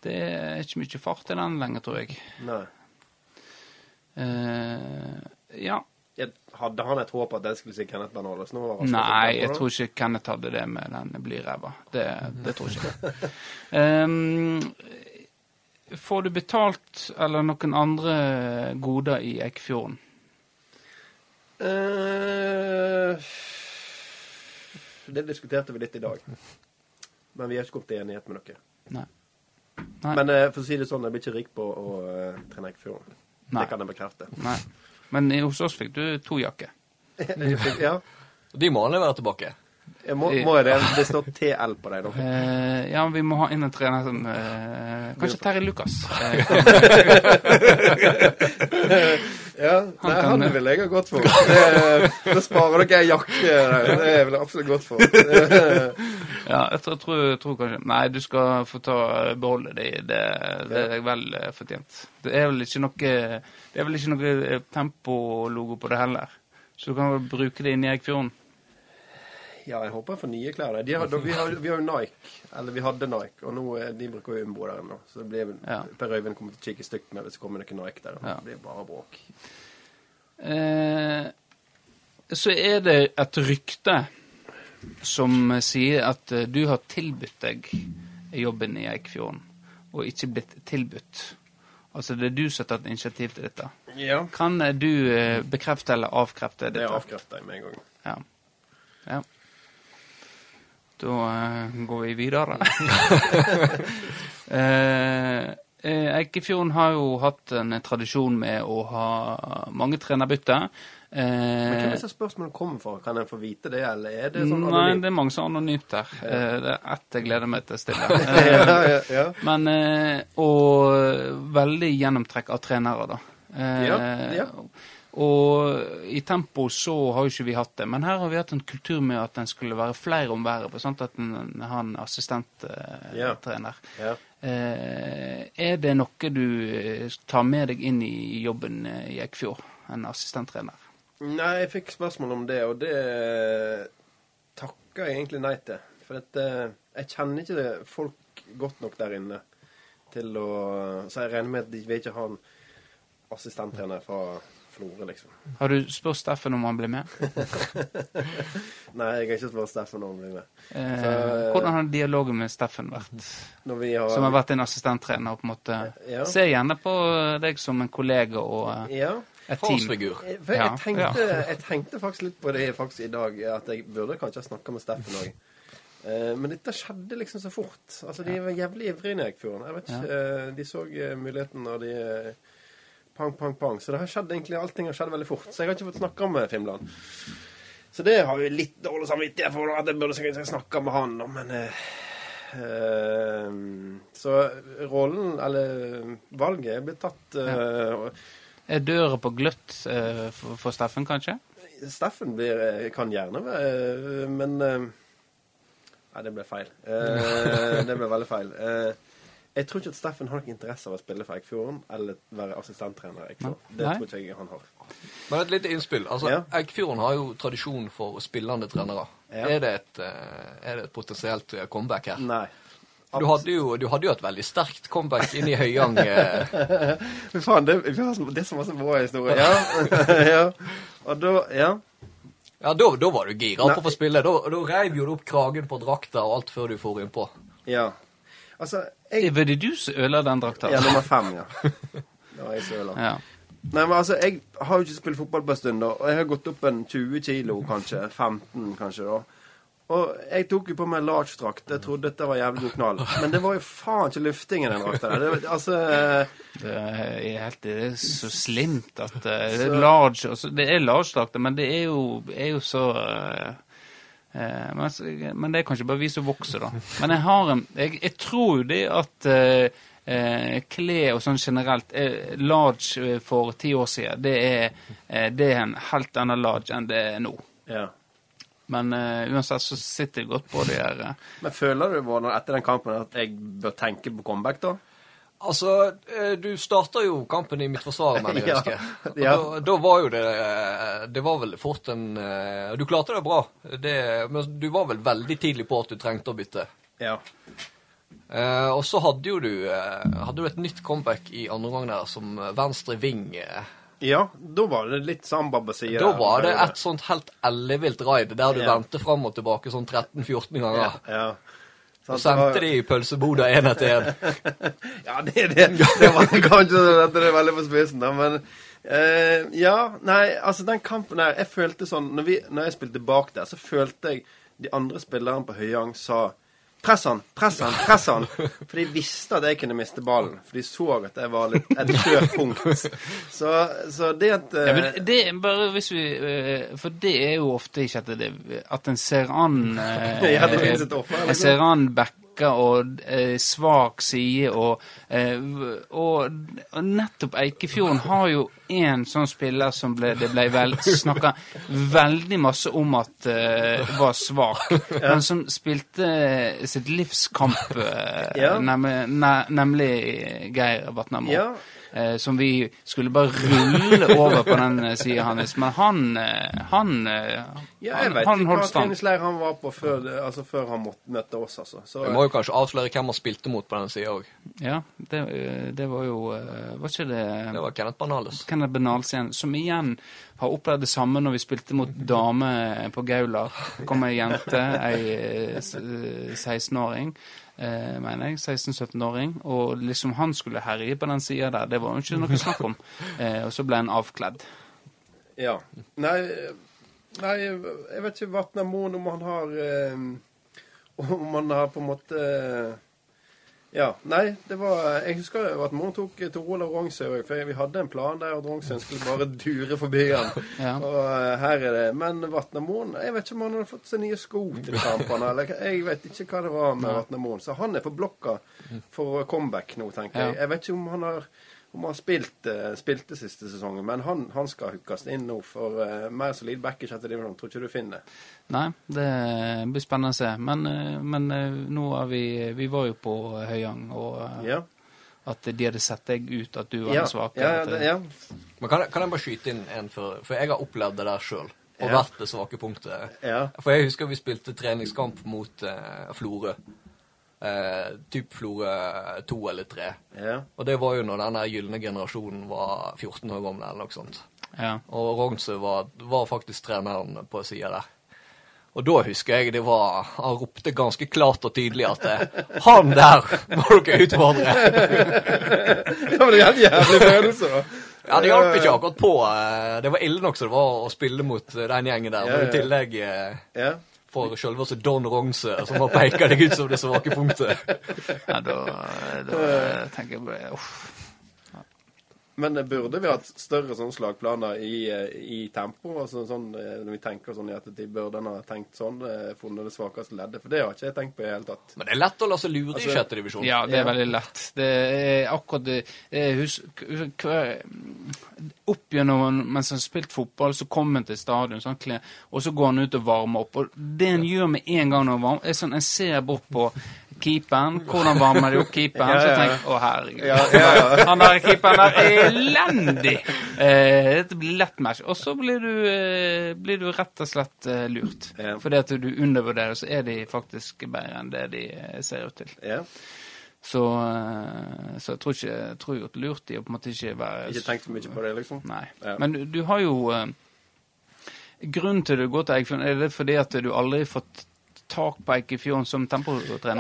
Det er ikke mye fart i den lenger, tror jeg. Nei. Uh, ja. Hadde han et håp at den skulle si Kenneth Ben Nå Nei, jeg tror ikke Kenneth hadde det med den blyræva. Det, det tror jeg ikke. um, får du betalt eller noen andre goder i Eikfjorden? Eh, Det diskuterte vi litt i dag. Men vi har ikke kommet til enighet med noe. Nei. Nei. Men eh, for å si det sånn, jeg blir ikke rik på å uh, trene Eikfjorden. Det kan jeg bekrefte. Nei. Men hos oss fikk du to jakker. ja. De må han være tilbake. Jeg må, må jeg det? Det står TL på deg, da. Eh, ja, vi må ha inn en trener som eh, Kanskje Terje Lukas. Eh, Ja, nei, han ville jeg ha gått for. Det, da sparer dere ei jakke. Det er vel absolutt gått for. ja, jeg tror, tror, tror kanskje Nei, du skal få ta beholde det. Det, det er vel eh, fortjent. Det er vel ikke noe Det er vel ikke noe eh, tempologo på det heller. Så du kan vel bruke det inni Eikfjorden. Ja, jeg håper jeg får nye klær. De har, vi, har, vi har jo Nike, eller vi hadde Nike, og nå er, de bruker jo Umbo der ennå. Så det blir, Ja. Per Øyvind kommer til å kikke stygt med det kommer noe Nike der. Det blir bare bråk. Eh, så er det et rykte som sier at eh, du har tilbudt deg jobben i Eikfjorden, og ikke blitt tilbudt. Altså det er du som har tatt initiativ til dette. Ja. Kan eh, du eh, bekrefte eller avkrefte dette? Det avkrefter jeg med en gang. Ja. ja. Da eh, går vi videre. eh, eh, Eikefjorden har jo hatt en tradisjon med å ha mange trenerbytter. Men hvem Eh, er disse spørsmålene kommer fra? Kan jeg få vite det, eller er det sånn Nei, det er mange som er anonymt her. Eh, det er ett jeg gleder meg til å stille. Eh, ja, ja, ja. Men eh, Og veldig gjennomtrekk av trenere, da. Eh, Ja, ja. Og i tempo så har jo ikke vi hatt det. Men her har vi hatt en kultur med at den skulle være flere om været. Sant? At en har en assistenttrener. ja. Eh, er det noe du eh, tar med deg inn i jobben eh, i Eikfjord? En assistenttrener? Nei, jeg fikk spørsmål om det, og det takker jeg egentlig nei til. For at, eh, jeg kjenner ikke det folk godt nok der inne til å Så jeg regner med at de vil ikke ha en assistenttrener fra Florø, liksom. Har du spurt Steffen om han blir med? Nei, jeg har ikke spurt Steffen om han blir med. Eh, Så- hvordan har dialogen med Steffen vært? Når vi har, Som har vært din assistenttrener. på en måte Ja. Ser gjerne på deg som en kollega og eh, Ja. et team. Farsfigur. For jeg, Ja, tenkte, jeg tenkte faktisk litt på det faktisk i dag, at jeg burde kanskje ha snakka med Steffen òg. Eh, men dette skjedde liksom så fort. Altså, De var jævlig ivrige i Eikfjorden. Jeg vet ikke, ja. De så eh, muligheten, og de eh, Pang, pang, pang. Så det har skjedd egentlig, allting har skjedd veldig fort. Så jeg har ikke fått snakka med Fimland. Så det har jeg litt dårlig samvittighet for, at jeg burde sikkert snakka med han, om, men eh, eh, Så rollen, eller valget, er blitt tatt eh, Er døra på gløtt eh, for, for Steffen, kanskje? Steffen blir, eh, kan gjerne være Men eh, Nei, det ble feil. Eh, det ble veldig feil. Eh, jeg tror ikke at Steffen har noen interesse av å spille for Eikfjorden eller være assistenttrener i Eikfjord. Det Nei. tror ikke jeg han har. Men et lite innspill. Altså, Ja. Eikfjorden har jo tradisjon for spillende trenere. Ja. Er, det et, eh, er det et potensielt eh, comeback her? Nei. Du hadde, jo, du hadde jo et veldig sterkt comeback inn i Høyang. Men Fy faen, det, vi har det er så masse bra historier. Ja. ja. Og da Ja. Ja, da, da var du gira på å få spille. Da, da reiv jo du opp kragen på drakta og alt før du får innpå. ja. Altså, jeg Var det du som ødela den drakta? Ja, nummer fem, ja. Det var jeg som ødela. Ja. Nei, men altså, jeg har jo ikke spilt fotball på en stund, da. Og jeg har gått opp en 20 kilo, kanskje. 15, kanskje, da. Og jeg tok jo på meg large-drakt. Jeg trodde dette var jævlig god knall. Men det var jo faen ikke lufting i den drakta der. Det, altså Det er, helt, det er så slimt at eh, det er large altså, Det er large-drakter, men det er jo, er jo så eh, eh, men, altså, det er kanskje bare vi som vokser, da. Men jeg har en Jeg, jeg tror jo det at eh, eh, klær og sånn generelt eh, Large eh, for ti år siden, det er, eh, det er en helt annen large enn det er nå. Ja. Men eh, uansett så sitter jeg godt på det her eh, Men føler du Vårdal, etter den kampen at jeg bør tenke på comeback, da? Altså, eh, du starta jo kampen i mitt forsvar, mener jeg Ja, husker. Ja. Da, da var jo det eh, Det var vel fort en eh, Du klarte det bra, det, men du var vel veldig tidlig på at du trengte å bytte. Ja. Eh, og så hadde jo du Hadde du et nytt comeback i andre omgang der som venstre ving. Ja, da var det litt samba på sida. Da var det et sånt helt ellevilt raid der du Ja. vendte fram og tilbake sånn 13-14 ganger. Ja. ja. Sant, Og sendte var- de i pølseboda én etter én. Ja, det det. Det var kanskje dette er veldig på spissen, da, men eh, Ja, nei, altså den kampen der Jeg følte sånn Når, vi, når jeg spilte bak der, så følte jeg de andre spillerne på Høyang sa Press han, press han, press han. For de visste at jeg kunne miste ballen. For de så at jeg var litt et skjørt punkt. Så, så det at Ja, men det bare hvis vi uh, For det er jo ofte ikke at, det, at en ser an uh, Ja, det finnes et offer, En ser an backer og eh, svak side og, eh, og Og nettopp Eikefjorden har jo én sånn spiller som ble, det ble vel snakka veldig masse om at eh, var svak, men som spilte sitt livskamp, eh, Ja. nemlig, ne, nemlig Geir Vatnamo. Ja. Eh, som vi skulle bare rulle over på den eh, sida hans. Men han han, Han, eh, Ja, jeg vet han holdt stand. han var på før, altså, før han møtte oss, altså. Så, Vi må jo kanskje avsløre hvem han spilte mot på den sida òg. Ja, det, eh, det var jo eh, Var ikke det Det var Kenneth Banales. Kenneth Benalsien, som igjen har opplevd det samme når vi spilte mot dame på Gaula. Kom ei jente, ei eh, s- eh, 16-åring, eh, mener jeg. 16-17-åring. Og liksom han skulle herje på den sida der. Det var jo ikke noe snakk om. Eh, og så ble han avkledd. Ja. Nei, nei, jeg vet ikke Vatna Moen om han har eh, Om han har på en måte eh, Ja. Nei, det var Jeg husker jo at Moen tok Tor Olav Rongsø òg, for vi hadde en plan der at Rongsø skulle bare dure forbi han. Ja. Og eh, her er det Men Vatnamoen Jeg vet ikke om han hadde fått seg nye sko til kampene, eller jeg vet ikke hva det var med Vatnamoen. Så han er på blokka for comeback nå, tenker jeg. Jeg vet ikke om han har om han har spilt, spilte siste sesongen, men han, han skal hookes inn nå for uh, mer solid back i sjette divisjon. Tror ikke du finner det. Nei, det blir spennende å se. Men, eh, men eh, nå er vi Vi var jo på Høyang, og Ja. at de hadde sett deg ut, at du var Ja, den svake. ja, det, det- ja. Men kan jeg, kan jeg bare skyte inn en for For jeg har opplevd det der sjøl. Og Ja. vært det svake punktet. Ja. For jeg husker vi spilte treningskamp mot eh, Florø. Eh, typ Florø 2 eller 3. ja. Og det var jo når den gylne generasjonen var 14 år gammel eller noe sånt. ja. Og Rognsø var, var faktisk treneren på sida der. Og da husker jeg det var Han ropte ganske klart og tydelig at eh, Han der må dere utfordre! Det var en jævlig følelse, da. Ja, det hjalp ikke akkurat på. eh, Det var ille nok som det var å spille mot eh, den gjengen der. Ja, Men i tillegg Ja. For selveste Don Rognse, som har peka deg ut som det svake punktet. ja da, da tenker jeg bare uff. Men burde vi hatt større sånne slagplaner i, eh, i tempo? Altså sånn, eh, Når vi tenker sånn i ettertid, burde en ha tenkt sånn? eh, Funnet det svakeste leddet? For det har ikke jeg tenkt på i det hele tatt. Men det er lett å la seg lure i Altså, sjette divisjon. Ja, det er Ja. veldig lett. Det er akkurat det husk, Opp gjennom mens han har spilt fotball, så kommer han til stadion, sånn, og så går han ut og varmer opp. Og det han gjør med en gang når han varmer er sånn, En ser bort på keeperen. Hvordan varmer de opp keeperen? Ja, Så ja, så tenker jeg å herregud. Ja, ja, ja. Han der keeperen der er elendig! Eh, dette blir lett match. Og så blir du, eh, blir du rett og slett eh, lurt. Ja. Fordi at du undervurderer, så er de faktisk bedre enn det de eh, ser ut til. Ja. Så, eh, så jeg tror ikke jeg tror jo lurt i å på en måte ikke være Ikke tenkt for mye på det, liksom? Nei. Ja. Men du, du har jo eh, Grunnen til at du går til Eikefjorden, er det fordi at du aldri har fått tak på Eikefjorden som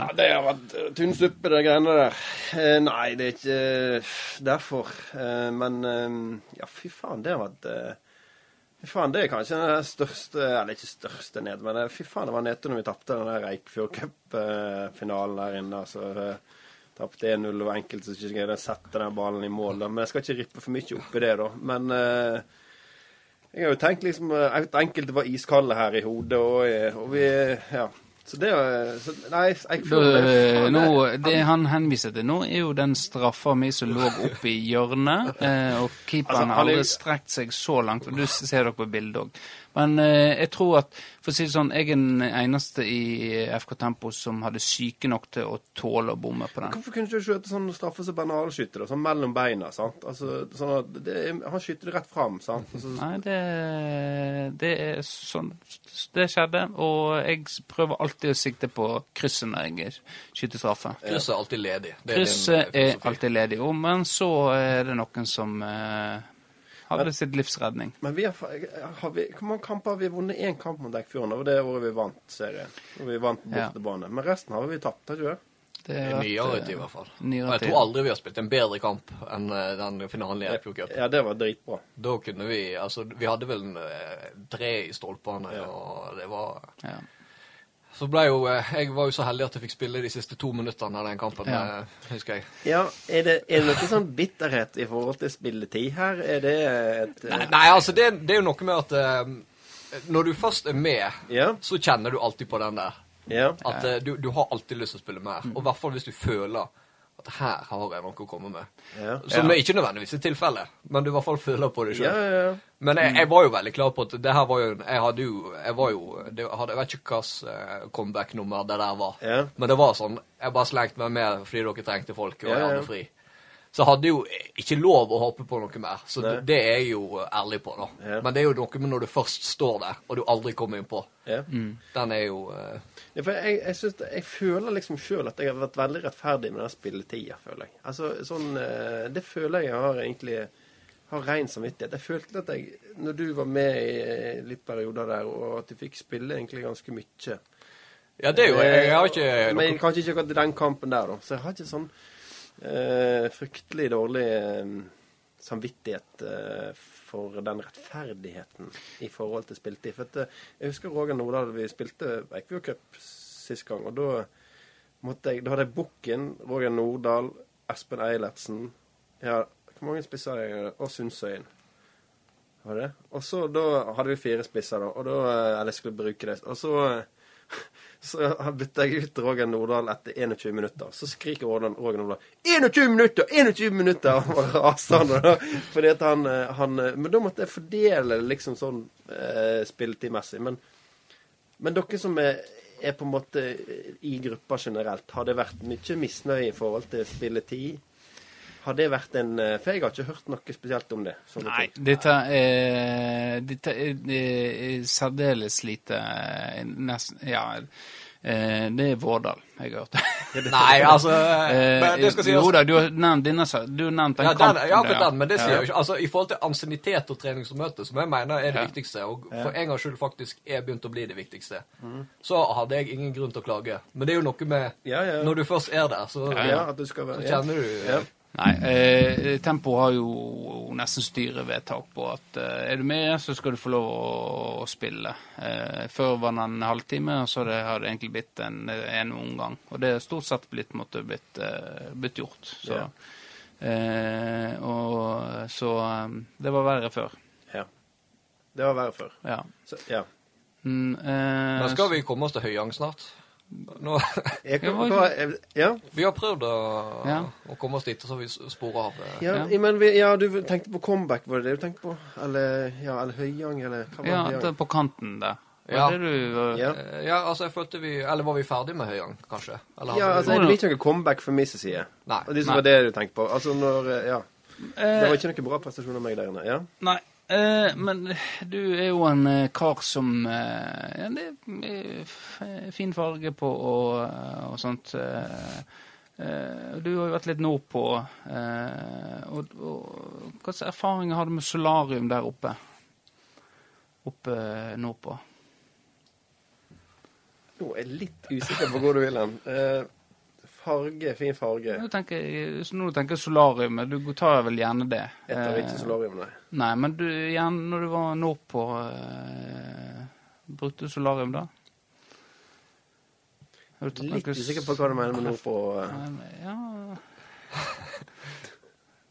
Ja, det har vært eh, tynn suppe, de greiene der. Eh, nei, det er ikke eh, derfor. Eh, men eh, ja, fy faen, det har vært Fy faen, det er kanskje den største Eller ikke største ned, men fy faen, det var nedtur når vi tapte den der Eikfjord Cup-finalen der inne. altså... Tapte 1-0 og enkelt så ikke greide å sette den ballen i mål. da. Men jeg skal ikke rippe for mye opp i det, da. Men eh, jeg har jo tenkt liksom at enkelte var iskalde her i hodet, og, og vi Ja. Så det er så, Nei, jeg føler det, faen, nå, det- han henviser til nå, er jo den straffa mi som lå oppe i hjørnet. Eh, og keeperen Altså, har aldri strekt seg så langt. og Du ser dere på bildet òg. Men eh, jeg tror at for å si det sånn, jeg er den eneste i FK Tempo som hadde syke nok til å tåle å bomme på den. Hvorfor kunne du ikke skjøte sånn straffe som banalskytter. Sånn mellom beina, sant? Altså, sånn at det, Han skyter det rett fram, sant? Altså, Nei, det, det er sånn Det skjedde, og jeg prøver alltid å sikte på krysset når jeg skyter straffe. Krysset er alltid ledig. Det er Krysset er alltid ledig, jo, men så er det noen som eh, hadde sitt livsredning. Men vi har, har vi, hvor mange kamper har vi vunnet? Én kamp mot Eikfjorden. Det var det året vi vant serien. Og vi vant bortebane. Ja. Men resten har vi tapt, har ikke? Det Det er er nyere eh, tid, i hvert fall. Og jeg tror aldri vi har spilt en bedre kamp enn eh, den finalen i Eikfjord Cup. Ja, det var dritbra. Da kunne vi Altså, vi hadde vel en, tre i stolpene, Ja. og det var Ja. Så ble jo eh, Jeg var jo så heldig at jeg fikk spille de siste to minuttene av den kampen, Ja. eh, husker jeg. Ja, er det, er det noe sånn bitterhet i forhold til spilletid her? Er det et Nei, nei altså, det, det er jo noe med at uh, når du først er med, Ja. så kjenner du alltid på den der. Ja. At uh, du, du har alltid lyst til å spille mer. Og i hvert fall hvis du føler at her har jeg noe å komme med. Ja. Som ikke nødvendigvis er tilfellet, men du i hvert fall føler på det sjøl. ja, ja. Men jeg, jeg var jo veldig klar på at det her var jo Jeg hadde jo Jeg var jo det, hadde, Jeg vet ikke hvilket comeback-nummer det der var. Ja. Men det var sånn Jeg bare slengte meg med fordi dere trengte folk, og jeg hadde fri. Så jeg hadde jo ikke lov å håpe på noe mer. Så det, det er jeg jo ærlig på, da. Ja. Men det er jo noe med når du først står der, og du aldri kommer innpå. ja. Den er jo uh... Ja, for jeg, jeg, synes, jeg føler liksom sjøl at jeg har vært veldig rettferdig med den spilletida, føler jeg. Altså, sånn, eh, Det føler jeg jeg har egentlig har ren samvittighet. Jeg følte at jeg, når du var med i eh, litt perioder der, og at du fikk spille egentlig ganske mye Ja, det er jo Jeg, jeg har ikke noe... Men kanskje ikke akkurat den kampen der, da. Så jeg har ikke sånn eh, fryktelig dårlig eh, samvittighet eh, for den rettferdigheten i forhold til spilletid. For at, eh, jeg husker Roger Nordahl, vi spilte Eikvio Cup sist gang, og da måtte jeg Da hadde jeg Bukken, Roger Nordahl, Espen Eilertsen Ja, hvor mange spisser hadde jeg? Og Sundsøyen. Var det? Og så da hadde vi fire spisser, da. Og da eh, Eller skulle bruke det. Og så eh, så bytta jeg ut Roger Nordahl etter 21 minutter. Så skriker Roger Nordahl 21 minutter! 21 minutter! Og raser han. Fordi at han, eh, han eh, Men da måtte jeg fordele liksom sånn eh, spilletidmessig. Men, men dere som er, er på en måte i gruppa generelt, har det vært mye misnøye i forhold til spilletid? Har det vært en eh, For jeg har ikke hørt noe spesielt om det. sånne Nei, ting. dette er, dette er, det er særdeles lite eh, nesten, Ja, eh, det er Vårdal jeg har hørt. Nei, altså Eh, Men det skal jo da, du har nevnt denne Du har nevnt den Ja, den, kampen. ja, den, men det sier Ja. jo ikke Altså, I forhold til ansiennitet og treningsmøte, som jeg mener er det Ja. viktigste, og for en gangs skyld faktisk er begynt å bli det viktigste, Mm. så hadde jeg ingen grunn til å klage. Men det er jo noe med Ja, ja. Når du først er der, så, Ja, så kjenner du Ja. Nei, eh, Tempo har jo nesten styrevedtak på at eh, er du med, så skal du få lov å, å spille. Eh, før var det en halvtime, og så har det, har det egentlig blitt en, en omgang. Og det er stort sett blitt, måtte, blitt, eh, blitt gjort. Så, Ja. eh, og, så eh, det var verre før. ja. Det var verre før. Ja. Så, ja. Mm, eh, Men skal vi komme oss til Høyang snart? Nå, Jeg, Ja, hva, ja. vi har prøvd å, Ja. å komme oss dit, og så har vi spora av. eh. Ja, Ja. men vi, ja, du tenkte på comeback, var det det du tenkte på? Eller, ja, eller Høyang, eller hva var ja, det er på kanten der. Ja. det du Ja. Eh, Ja, altså, jeg følte vi Eller var vi ferdig med Høyang, kanskje? Eller Ja, altså, det blir ikke noe comeback fra min side. Nei. Og det som Nei. var det du tenkte på. Altså, når, eh, ja. Det var ikke noe bra prestasjon av meg der inne. Ja. Nei, eh, men du er jo en eh, kar som eh, det er fin farge på og, og sånt. eh, eh, du har jo vært litt nordpå. Eh, og, og hva slags erfaringer har du med solarium der oppe? Oppe nordpå. Nå er jeg litt usikker på hvor du vil hen. Eh, farge, fin farge. Nå tenker når du tenker solarium, du tar vel gjerne det. Jeg tar Eh, ikke solarium, nei. Nei, men du, gjerne når du var nordpå, eh, brukte du solarium da? Litt usikker på hva du mener med nordpå. eh. Ja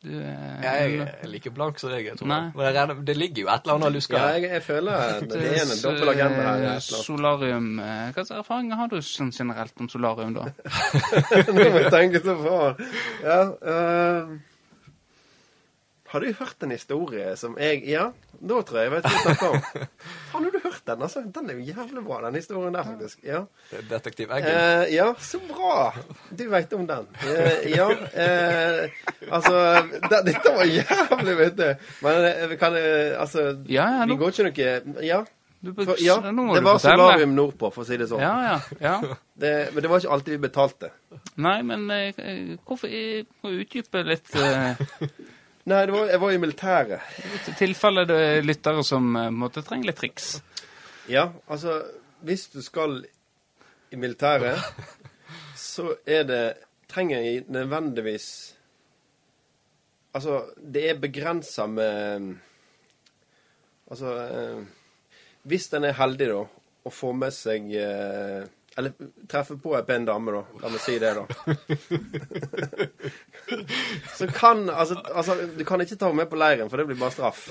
Du eh, Jeg er like blank som deg, jeg tror. Nei. Men jeg det ligger jo et eller annet luska Ja, jeg, jeg føler det er en dobbel agenda her. annet. Solarium eh, Hva slags erfaringer har du sånn generelt om solarium, da? Nå må jeg tenke så på. Ja, eh, har du hørt en historie som jeg Ja, da tror jeg jeg vet hva du snakker om. Faen, har du hørt den? altså? Den er jo jævlig bra, den historien der, faktisk. Ja, Det Detektiv Eggen. Eh, ja så bra! Du veit om den. Eh, ja, eh, altså det, Dette var jævlig, vet du. Men eh, kan jeg Altså, Ja, ja, vi går ikke noe Ja, du, for, ja nå må det du var fortelle. solarium nordpå, for å si det sånn. Ja, ja, ja. Det, men det var ikke alltid vi betalte. Nei, men eh, eh, hvorfor jeg må utdype litt eh, Nei, var, jeg var i militæret. i tilfelle det er lyttere som eh, måtte trenge litt triks? Ja, altså Hvis du skal i militæret, så er det Trenger jeg nødvendigvis Altså, det er begrensa med Altså eh, Hvis en er heldig, da, og får med seg eh, Eller treffer på ei pen dame, da. La meg si det, da. Så kan altså, altså, Du kan ikke ta henne med på leiren, for det blir bare straff.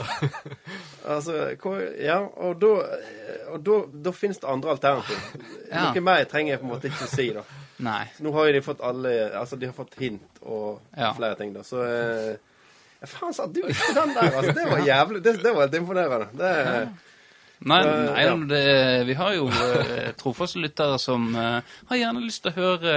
Altså, hvor, ja, og da Og da, da finnes det andre alternativer. Ja. Noe mer trenger jeg på en måte ikke si, da. Nei. Nå har jo de fått alle Altså, de har fått hint og Ja. flere ting, da. Så eh, ja, Faen, sa du ikke den der? Altså, det var jævlig Det, det var helt imponerende. Det, Nei, Eh, nei ja. det, vi har jo eh, trofaste lyttere som uh, har gjerne lyst til å høre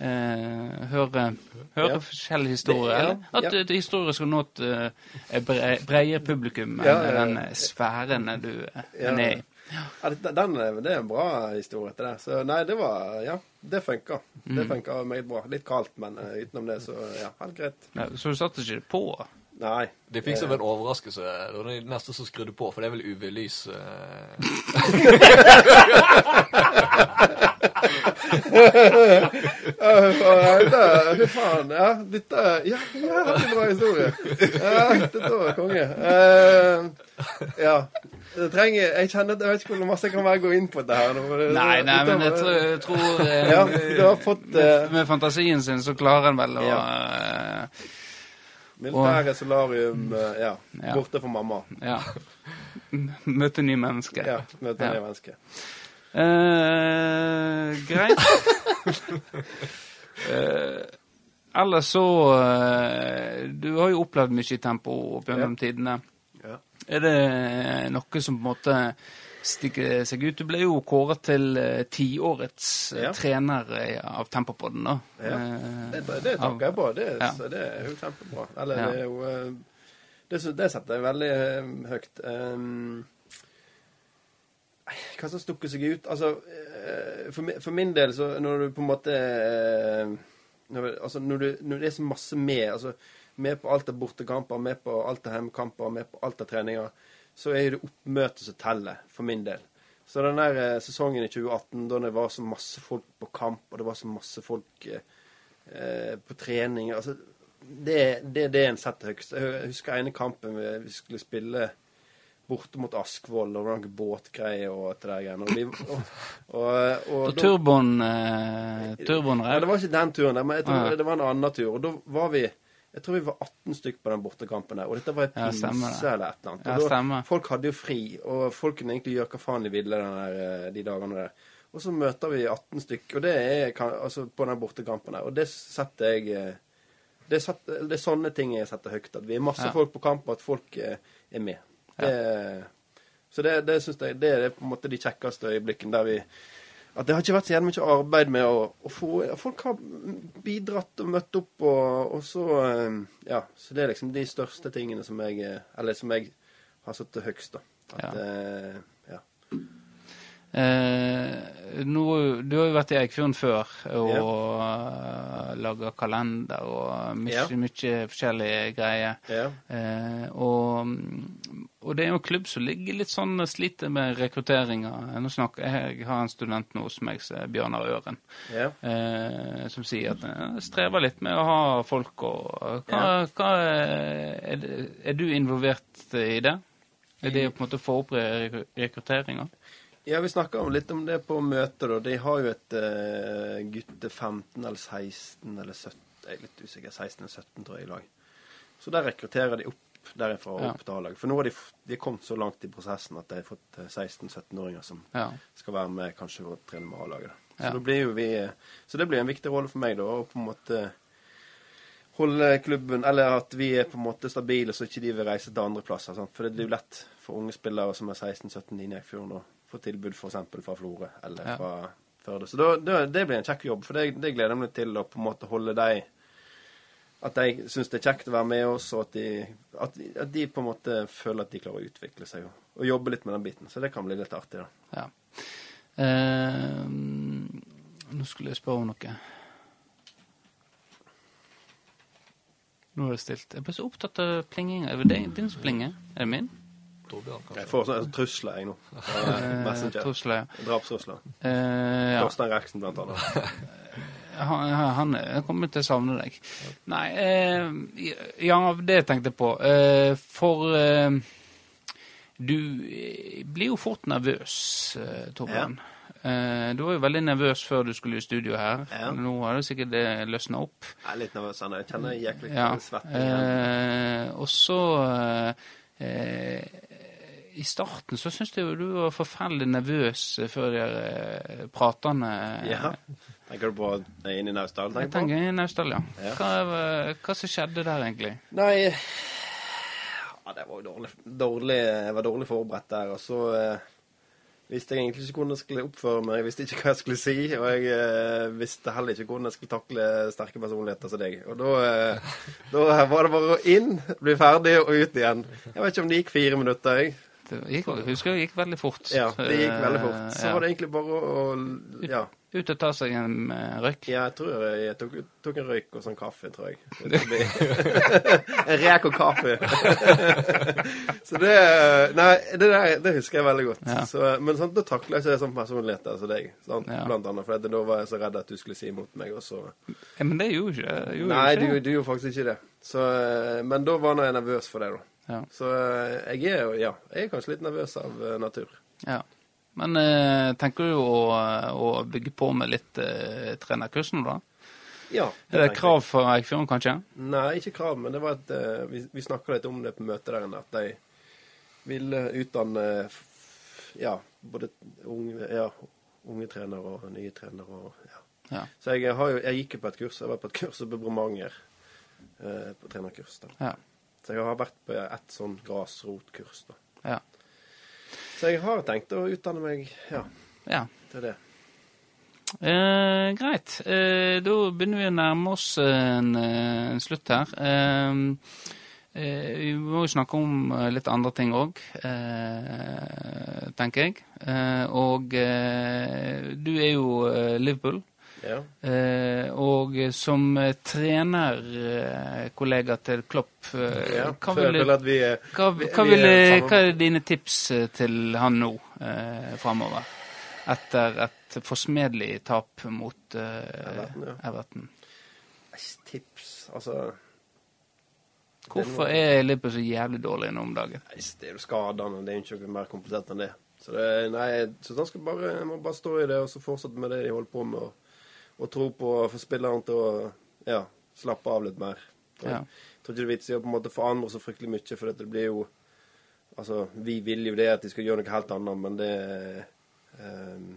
eh, høre, høre Ja. forskjellige historier. Det- ja, at historier skal nå et bre, bredere publikum enn den sfæren du Ja. er i. ja, det- den, det er en bra historie til det. Så nei, det var Ja, det funka. Det Mm. funka meget bra. Litt kaldt, men utenom det, så ja, helt greit. Ja, så du satte ikke det på? Nei. De fikk som en overraskelse. Det var de neste som skrudde på, for det er vel UV-lys. eh. Fy faen. Ja, dette Ja, ja, det er en bra historie. Ja, dette var konge. Eh, ja. Det trenger Jeg kjenner at jeg vet ikke hvor masse jeg kan være gå inn på dette her. nå, det- Nei, nei, dette men jeg tror, jeg tror eh, Ja, du har fått eh, med, med fantasien sin så klarer en vel å Ja. Militære solarium eh, Ja. Ja. Borte for mamma. ja. Møte nye mennesker. Ja. Møte Ja. nye mennesker. Eh, greit. Eh, ellers så eh, Du har jo opplevd mye tempo opp gjennom tidene. Ja. Er det noe som på en måte stikker seg ut? Du ble jo kåret til uh, tiårets uh, Ja. trener eh, av Tempopodden, da. Ja. Det, det takker jeg på. Det, Ja. så det er jo kjempebra. Eller det er jo Det, det setter jeg veldig høyt. Um, hva som stukker seg ut? Altså, for, mi- for min del, så når du på en måte når, altså, når, du, når det er så masse med, altså med på alt av bortekamper, med på alt av hjemmekamper, med på alt av treninger, så er det oppmøtet som teller, for min del. Så den der eh, sesongen i 2018, da det var så masse folk på kamp, og det var så masse folk eh, eh, på trening altså, det, det er det en setter høyest. Jeg husker ene kampen vi, vi skulle spille borte mot Askvoll, og noen båtgreier og alt det der greiene. Og, de, og, og, og, da- turboen eh, Turbon ja, det var ikke den turen der, men jeg tror Ah, det var en annen tur. Og da var vi Jeg tror vi var 18 stykk på den bortekampen der. Og dette var Ja, pinse det. eller et eller annet. Ja, da, folk hadde jo fri, og folk kunne egentlig gjøre hva faen de ville der, eh, de dagene der. Og så møter vi 18 stykk, og det er altså, på den bortekampen der. Og det setter jeg eh, det, setter, det er sånne ting jeg setter høyt. At vi er masse Ja. folk på kamp, og at folk eh, er med. Det, Så det, det syns jeg det er på en måte de kjekkeste øyeblikkene der vi at det har ikke vært så mye arbeid med å, å få Folk har bidratt og møtt opp, og, og så eh, Ja. Så det er liksom de største tingene som jeg eh, Eller som jeg har satt høgst, da. At, ja. ja. Eh, nå, du har jo vært i Eikfjorden før og ja. laga kalender og mye, Ja. mye forskjellige greier. ja. Eh, og, og det er jo en klubb som ligger litt sånn sliter med rekrutteringa. Nå snakker jeg, jeg har en student nå som jeg som er Bjørnar Øren, ja. eh, som sier at jeg strever litt med å ha folk og hva, hva er, er du involvert i det? Er det å på en måte få opp re- rekrutteringa? Ja, vi snakka litt om det på møtet. da. De har jo et uh, gutte 15 eller 16 eller 17 Jeg er litt usikker. 16 eller 17, tror jeg, i lag. Så der rekrutterer de opp derifra og opp til A-lag. For nå har de, de kommet så langt i prosessen at de har fått eh, 16-17-åringer som Ja. skal være med kanskje å trene med A-laget. Så, eh, så det blir en viktig rolle for meg da, å på en måte holde klubben Eller at vi er på en måte stabile, så ikke de vil reise til andre plasser. Sant? For det blir jo lett for unge spillere som er 16-17 i Eikfjorden å få tilbud f.eks. fra Florø eller Ja. fra Førde. Så da, det, det blir en kjekk jobb, for det, det gleder jeg meg til å på en måte holde de At de syns det er kjekt å være med oss, og at de, at, de- at de på en måte føler at de klarer å utvikle seg og, og jobbe litt med den biten. Så det kan bli litt artig, da. Ja. Eh, nå skulle jeg spørre om noe. Nå er det stilt. Jeg ble så opptatt av plinginga. Er det din- din som plinger? Er det min? Torbjørn, Jeg får sånne trusler, jeg nå. Eh, Messenger. Trusler, ja. Drapstrusler. Eh, ja. Torstein Reksen, blant annet. Han, han kommer til å savne deg. Nei, eh, ja, det tenkte jeg på. Eh, for eh, Du eh, blir jo fort nervøs, eh, Torbjørn. Eh, Du var jo veldig nervøs før du skulle i studio her. Ja. Nå har du sikkert det løsna opp. Jeg er litt nervøs. ennå. Jeg kjenner litt Ja. svett. Eh, og så eh, eh, I starten så syns jeg jo du var forferdelig nervøs før de eh, pratene. Ja. Tenker du på inn inne i Naustdal? Jeg tenker tenker i Naustdal, ja. Ja. Hva, hva som skjedde der, egentlig? Nei ja, Det var jo dårlig, dårlig Jeg var dårlig forberedt der. Og så eh, visste jeg egentlig ikke hvordan jeg skulle oppføre meg. Jeg visste ikke hva jeg skulle si. Og jeg eh, visste heller ikke hvordan jeg skulle takle sterke personligheter som deg. Og da, eh, da var det bare å inn, bli ferdig og ut igjen. Jeg vet ikke om det gikk fire minutter, jeg. Det gikk, jeg husker det gikk veldig fort. Ja, det gikk veldig fort. Eh, Så var det egentlig bare å Ja. Ut og ta seg en eh, røyk. Ja, jeg tror jeg, jeg tok, tok en røyk og sånn kaffe, tror jeg. Det en rek og kaffe. så det Nei, det der det husker jeg veldig godt. Ja. Så, men sånn, da takla jeg ikke sånn personlighet som deg, sant? Ja. blant annet. For da var jeg så redd at du skulle si imot meg, og så men det gjorde ikke gjorde Nei, ikke du, du gjorde faktisk ikke det. Så, eh, men da var jeg nervøs for det, da. Ja. Så eh, jeg er jo Ja, jeg er kanskje litt nervøs av eh, natur. Ja. Men eh, tenker du å, å bygge på med litt eh, trenerkurs nå, da? Ja. Er det krav for Eikfjorden, kanskje? Nei, ikke krav, men det var et, eh, vi, vi snakka litt om det på møtet der inne, at de ville utdanne f- ja, både unge, ja, unge trenere og nye trenere. Og, ja. Ja. Så jeg, har jo, jeg gikk jo på et kurs, jeg var på et kurs oppe i Bromanger, eh, på trenerkurs. da. Ja. Så jeg har vært på et sånn grasrotkurs. da. Ja. Så jeg har tenkt å utdanne meg ja, ja. til det. Eh, greit. Eh, da begynner vi å nærme oss en, eh, en slutt her. Eh, eh, vi må jo snakke om eh, litt andre ting òg, eh, tenker jeg. Eh, og eh, du er jo Liverpool. Ja. Eh, og som eh, trenerkollega til Klopp, eh, ja. hva, ville, vi er hva, hva, vi ville, hva er dine tips eh, til han nå eh, framover? Etter et forsmedelig tap mot eh, Everton, ja. Everton. tips Altså Hvorfor er Liverpool så jævlig dårlig nå om dagen? Nei, det er jo skadene. Det er jo ikke mer komplisert enn det. Så det, nei, så han skal bare, må bare stå i det og så fortsette med det de holder på med, og, og tro på å få spilleren til å ja, slappe av litt mer. Ja. Jeg tror ikke det er vits i å på en måte forandre så fryktelig mye, for det blir jo Altså, vi vil jo det at de skal gjøre noe helt annet, men det ehm,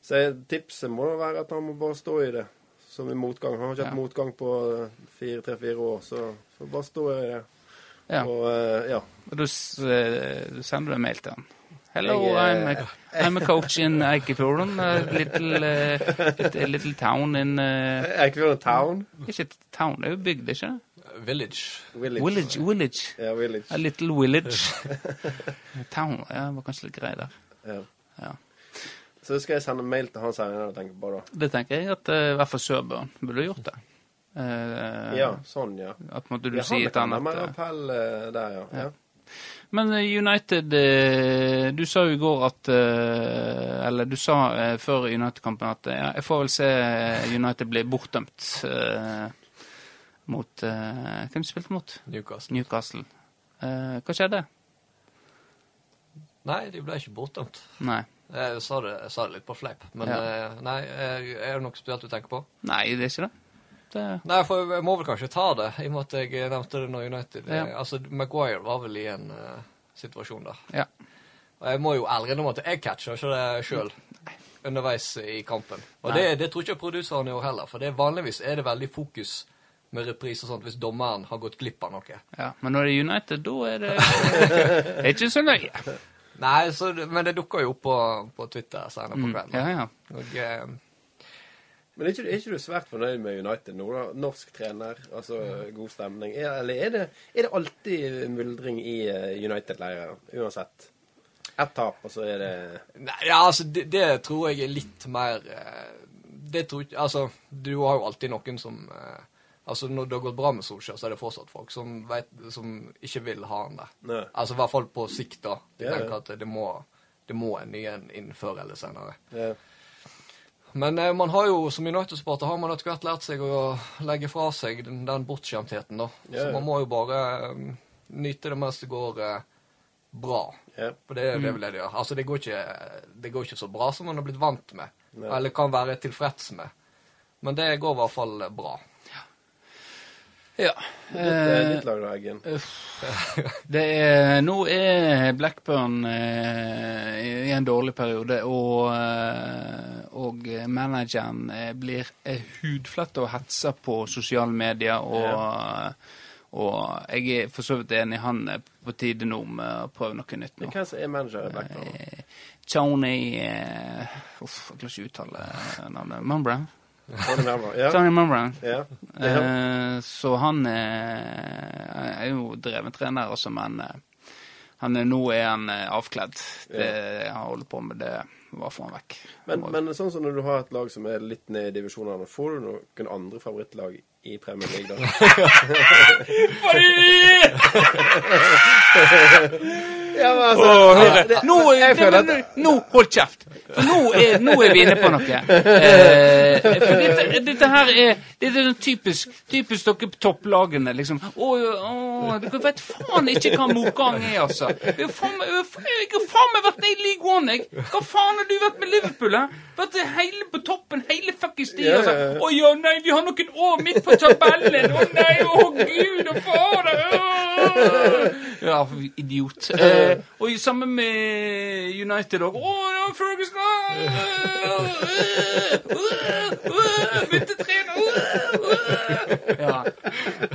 Så tipset må da være at han må bare stå i det. Som i motgang. Han har ikke hatt Ja. motgang på fire, tre-fire år, så, så bare stå i det. Ja. Og eh, ja. Og du, eh, sender du en mail til han. Hello, Jeg, I'm, eh, a, I'm a coach in Eikefjorden, a little, uh, little, little town in uh, Eikefjorden Town. Ikke town, det er jo bygd, ikke Village. Village. Village. Village. Ja, Village. A little village. town. Ja, det var kanskje litt grei der. Ja. Ja. Så skal jeg sende mail til han senere og tenke på da. Det tenker jeg at uh, i hvert fall Sørbørn burde gjort det. Uh, Ja, sånn, ja. At måtte du ja sier til han kan ha at mer eh, appell uh, der, ja. Ja. Men eh, United eh, Du sa jo i går at eh, Eller du sa før United-kampen at ja, jeg får vel se United bli bortdømt mot Hvem spilte mot? Newcastle. Newcastle. Hva skjedde? Nei, de ble ikke bortdømt. Nei. Jeg sa det, jeg sa det litt på fleip. Men Ja. nei, er det noe spesielt du tenker på? Nei, det er ikke det. Det Nei, for jeg må vel kanskje ta det, i og med at jeg nevnte det når United Ja. eh, Altså, Maguire var vel i en uh, situasjon der. ja. Og jeg må jo ærlig innrømme at jeg catcher ikke det sjøl underveis i kampen. Og det, det tror ikke produseren gjør heller, for det vanligvis er det veldig fokus med reprise og sånt hvis dommeren har gått glipp av noe. ja. Men når det er United, da er det, det er ikke så nøye. Nei, så, men det dukker jo opp på, på Twitter senere på Mm. Ja, ja. Og, eh, Men er ikke, er ikke du svært fornøyd med United nå, da? Norsk trener, altså god stemning. Er, eller er det, er det alltid muldring i eh, United-leiren, uansett? Ett tap, og så er det Nei, ja, altså, det, det tror jeg er litt mer eh, Det tror ikke Altså, du har jo alltid noen som eh, Altså, når det har gått bra med Solskjær, så er det fortsatt folk som, vet, som ikke vil ha han der. Nei. Altså, i hvert fall på sikt, da. De Ja, ja. tenker at det må, det må en ny en inn før eller senere. Ja. Men eh, man har jo, som United-supporter har man etter hvert lært seg å legge fra seg den, den bortskjemtheten, da. Ja, Så man må jo bare um, nyte det mens det går, eh, bra. Ja. For det, det er vel det det gjør. Altså, det går, ikke, det går ikke så bra som man har blitt vant med. yeah. Eller kan være tilfreds med. Men det går i hvert fall bra. Ja. Litt, litt Eh, da, Eggen. Det er, nå er Blackburn eh, i en dårlig periode, og, eh, og manageren blir hudfletta hudflett og hetser på sosiale medier. Og, og jeg er for så vidt enig. Han er på tide nå med å prøve noe nytt nå. Hvem er manager i Blackburn? Tony eh, Uff, jeg klarer ikke å uttale navnet. Mumbrough? Tony Melba. Ja. Tony. Ja. ja. Eh, så han eh, er jo dreven trener også, men eh, han er, nå er han eh, avkledd. Det han holder på med, det var få han vekk. Men, men sånn som når du har et lag som er litt ned i divisjonene, får du noen andre favorittlag i Premier League da? ja, men altså, Åh, hør, det- nå, jeg føler at men, nå, hold kjeft! For nå er, nå er vi inne på noe. Eh, for dette, dette her er det er sånn typisk, typisk dere topplagene. liksom. Å, å, dere vet faen ikke hva motgang er, altså. Jeg har faen meg- vært nede i League One, jeg. Hva faen har du vært med Liverpool, hæ? Vært hele på toppen hele fuckings tida. Altså. ja, ja. Å ja, nei, vi har noen år midt på tabellen. Å nei, å gud og fader. Åh. Ja, idiot. Eh, og sammen med United òg. Å, var Ferguson! Bytte trener! Ja.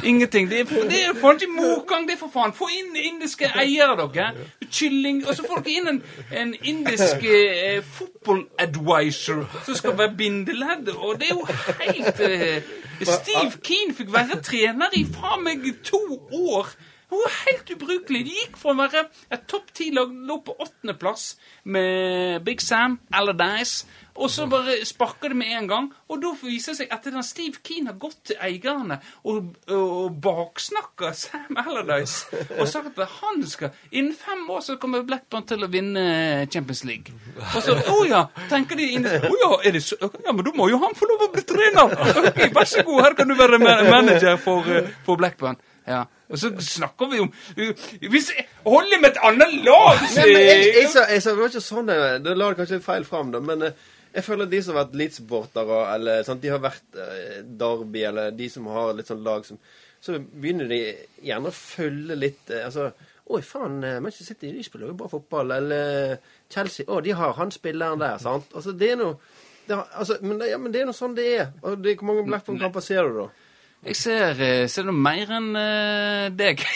Ingenting. Det er, det er faen ikke motgang, det er for faen. Få inn indiske eiere, dere. Kylling. Og så får dere inn en, en indisk eh, football-advisor som skal være bindeledd. Og det er jo helt eh, Steve Keane fikk være trener i faen meg to år. Det var helt ubrukelig. Det gikk fra å være et topp ti-lag, lå på åttendeplass med Big Sam, Allardyce, og så bare sparka det med en gang. Og da viser det seg at den Steve Keane har gått til eierne og, og baksnakka Sam Allardyce og sagt at han skal Innen fem år så kommer Blackburn til å vinne Champions League. Og så Å ja, tenker de inni Å ja, er det så Ja, men da må jo han få lov å bli trener! Ok, Vær så god, her kan du være manager for, eh, for Blackburn. Ja. Og så snakker vi om Hvis jeg holder med et annet lag, Nei, men jeg, jeg, sa, jeg sa, det var ikke sånn det Det la det kanskje litt feil fram, da. Men eh, jeg føler at de som har vært Leeds-supportere, eller sant, de har vært eh, Derby, eller de som har litt sånn lag som Så begynner de gjerne å følge litt eh, Altså Oi, faen, eh, Manchester City de spiller jo bra fotball. Eller Chelsea Å, de har han spilleren der, sant. Altså, det er noe det har, altså, men, det, ja, men det er noe sånn det er. Altså, det, hvor mange Blackburn-kamper ser du, da? Jeg ser, eh, ser noe mer enn uh, deg.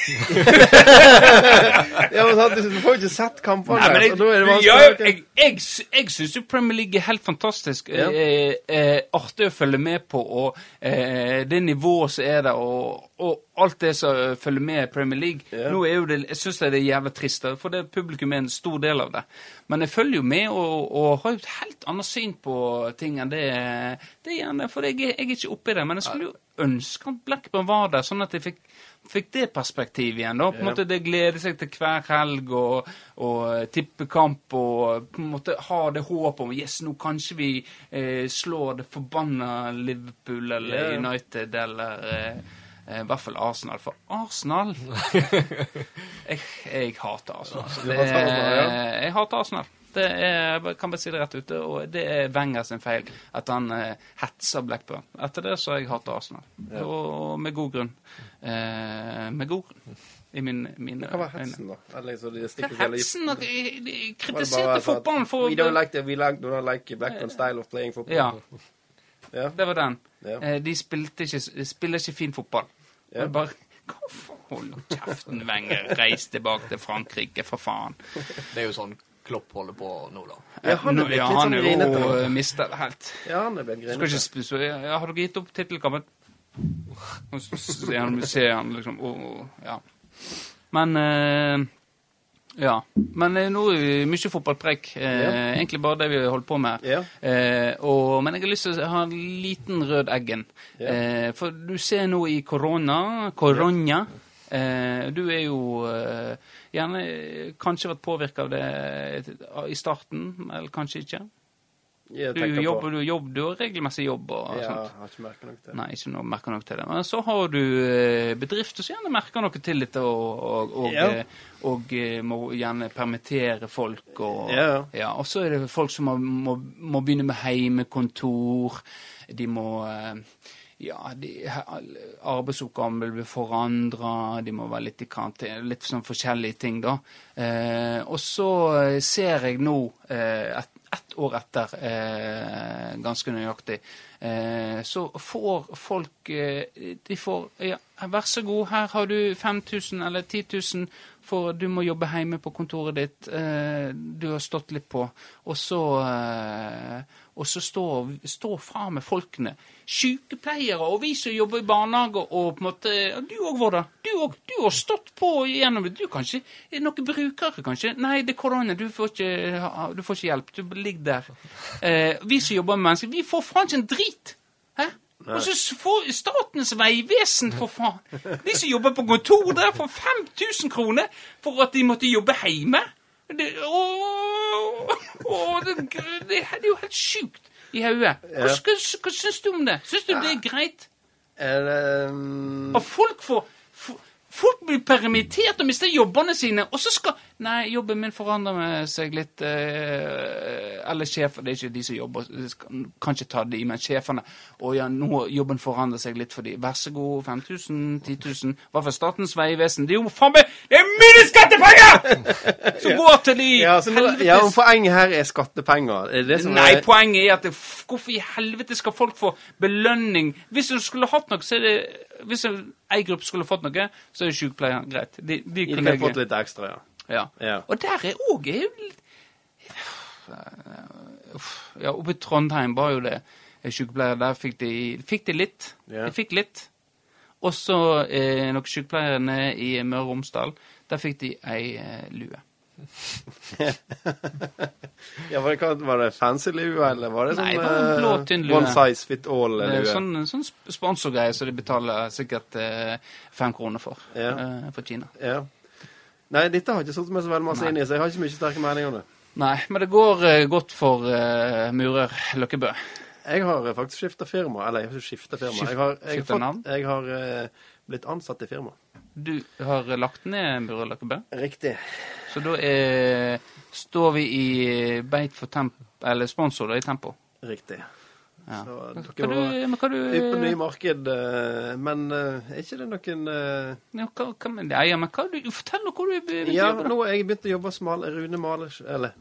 Ja, men sant, Du får jo ikke sett kampene, Nei, men jeg, da er det ja, jeg, jeg, jeg syns jo Premier League er helt fantastisk. Ja. Eh, eh, artig å følge med på, og eh, det nivået som er der, og, og alt det som eh, følger med Premier League. Ja. Nå er jo det, Jeg syns det er jævla trist, for det publikum er en stor del av det. Men jeg følger jo med og, og har et helt annet syn på ting enn det, det er gjerne, for jeg, jeg er ikke oppi det. Men jeg skulle jo ønske at Blackburn var der, sånn at jeg fikk fikk det perspektivet igjen. da, på en Ja. måte Det gleder seg til hver helg og, og tippekamp og på en måte ha det håpet om yes, nå kanskje vi eh, slår det forbanna Liverpool eller Ja. United eller eh, eh, i hvert fall Arsenal. For Arsenal jeg, jeg hater Arsenal. Det ja? er- Jeg hater Arsenal. Det er, jeg kan bare si det rett ute, og det er Wenger sin feil at han eh, hetser Blackburn. Etter det så har jeg hatt Arsenal, og med god grunn. Eh, med god grunn. I min, mine Hva var hetsen, da? Eller, så de hetsen? at de, jeg kritiserte fotballen for We don't like, the, we like, like Blackburn style of playing football. Ja, Ja. det var den. Ja. Eh, De spilte ikke, spiller ikke fin fotball. Ja. Og bare nå kjeften, Wenger. Reis tilbake til Frankrike, for faen. Det er jo sånn Klopp holder på nå, da. Ja, han er ja, litt han sånn er grinete jo nå. eh, mistet helt. Ja, han er blitt Skal ikke grinete. ja, Har dere gitt opp tittelkampen? Og så ser han, liksom å, å, Ja. Men eh, Ja. Men eh, nå er vi mye fotballpreik. Eh, Ja. Egentlig bare det vi holder på med. Ja. Eh, og, men jeg har lyst til å ha en liten rød eggen. Ja. Eh, for du ser nå i korona Korona. Eh, du er jo eh, gjerne kanskje vært påvirka av det i starten, eller kanskje ikke. Du jobber, du jobb, du har regelmessig jobb og Ja, sånt. har ikke merket noe til det. Nei, ikke noe merker noe til det. Men så har du eh, bedrifter som gjerne merker noe til dette, og, og, og, Ja. eh, og eh, må gjerne permittere folk. Og, Ja. ja, og så er det folk som må, må, må begynne med heimekontor. De må ja, de, arbeidsoppgavene blir forandra, de må være litt i karantene. Litt sånn forskjellige ting, da. Eh, og så ser jeg nå, eh, ett ett år etter, eh, ganske nøyaktig, eh, så får folk eh, De får ja, vær så god, her har du 5000 eller 10 000, for du må jobbe hjemme på kontoret ditt. Eh, du har stått litt på. Og så eh, og så står, står fra med folkene. Sykepleiere og vi som jobber i barnehage og på en måte Du òg, Vårda. Du òg. Du har stått på gjennom det. Du kanskje er noen brukere, kanskje? Nei, det er korona. Du får ikke, du får ikke hjelp. Du ligger der. Eh, vi som jobber med mennesker, vi får faen ikke en drit. Hæ? Og så får Statens vegvesen, for faen. De som jobber på kontor der, får 5000 kroner for at de måtte jobbe hjemme. Det, å, å, det, det, er jo helt sjukt i hodet. Hva, hva, hva syns du om det? Syns du det er greit? Det mm, folk får Folk blir permittert og mister jobbene sine, og så skal Nei, jobben min forandrer seg litt eh, Eller sjefer, det er ikke de som jobber, kan ikke ta de, men sjefene. Å ja, nå jobben forandrer seg litt for de. Vær så god, 5000, 10 000. Hva for Statens vegvesen? Det er jo faen meg Det er mine skattepenger som går til de ja, nå- helvetes ja, og poenget her er skattepenger. Er det Nei, er, poenget er at det, hvorfor i helvete skal folk få belønning? Hvis du skulle hatt noe, så er det Hvis ei gruppe skulle fått noe, så er det sykepleierne. Greit. De, de De kunne fått litt ekstra, ja. ja. Ja. Og der er òg Ja, oppe i Trondheim var jo det Sykepleier sykepleiere. Der fikk de, fikk de litt. Ja. De fikk litt. Også eh, noen sykepleiere i Møre og Romsdal. Der fikk de ei eh, lue. ja var, det, var det fancy lue, eller var det sånn Nei, det var en blå, eh, tynn lue. One size fit all-lue? sånn, sånn sp- sponsorgreie som de betaler sikkert eh, fem kroner for. Ja. eh, for Kina. Ja. Nei, dette har jeg ikke satt meg så veldig masse Nei. inn i, så jeg har ikke mye sterke meninger om det. Nei, men det går eh, godt for eh, murer Løkkebø. Jeg har eh, faktisk skifta firma. Eller jeg har ikke skifta firma. Jeg har, jeg har, fått, jeg har eh, blitt ansatt i firma. Du har lagt ned Løkkebø, Riktig. så da er, står vi i beit for temp, eller sponsor da, i Tempo. Riktig. Ja. Så dere du, var du ute på nye marked, eh, men eh, er ikke det noen eh, ja, hva, hva det? Ja, men hva du, Fortell nå hvor du begynte Ja, å jobbe. da. nå har jeg begynt å jobbe som maler Rune Malers, Eller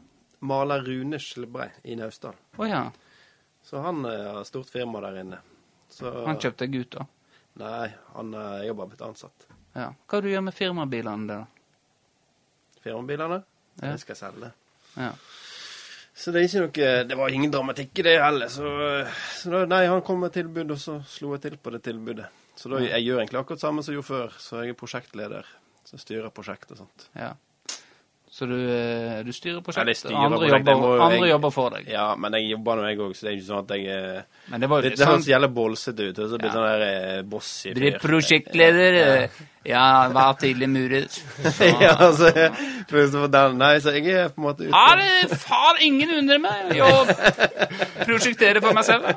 maler Rune Skilbrei i Naustdal. Oh, ja. Så han har stort firma der inne. Så Han kjøpte deg ut, da. Nei, han jobber blitt ansatt. Ja. Hva du gjør med firmabilene da? Firmabilene, Ja. Jeg skal selge. Ja. Så det er ikke noe Det var ingen dramatikk i det heller, så, så da, Nei, han kom med tilbud, og så slo jeg til på det tilbudet. Så da, jeg gjør egentlig akkurat samme som jeg gjorde før, så jeg er prosjektleder. Så styrer prosjekt og sånt. ja. Så du, eh, du styrer prosjektet, styrer andre, prosjekt, jobber, må andre jeg- jobber for deg. Ja, men jeg jobber nå, jeg òg, så det er ikke sånn at jeg er Men det var Det, det sånn høres jævlig bolsete ut. og Så blir Ja. sånn der boss Du Blir prosjektleder. Ja, Ja, var tidlig muret ja, altså. Nei, så jeg er på en måte ute. Ja, det far ingen undrer meg. Å prosjektere for meg selv.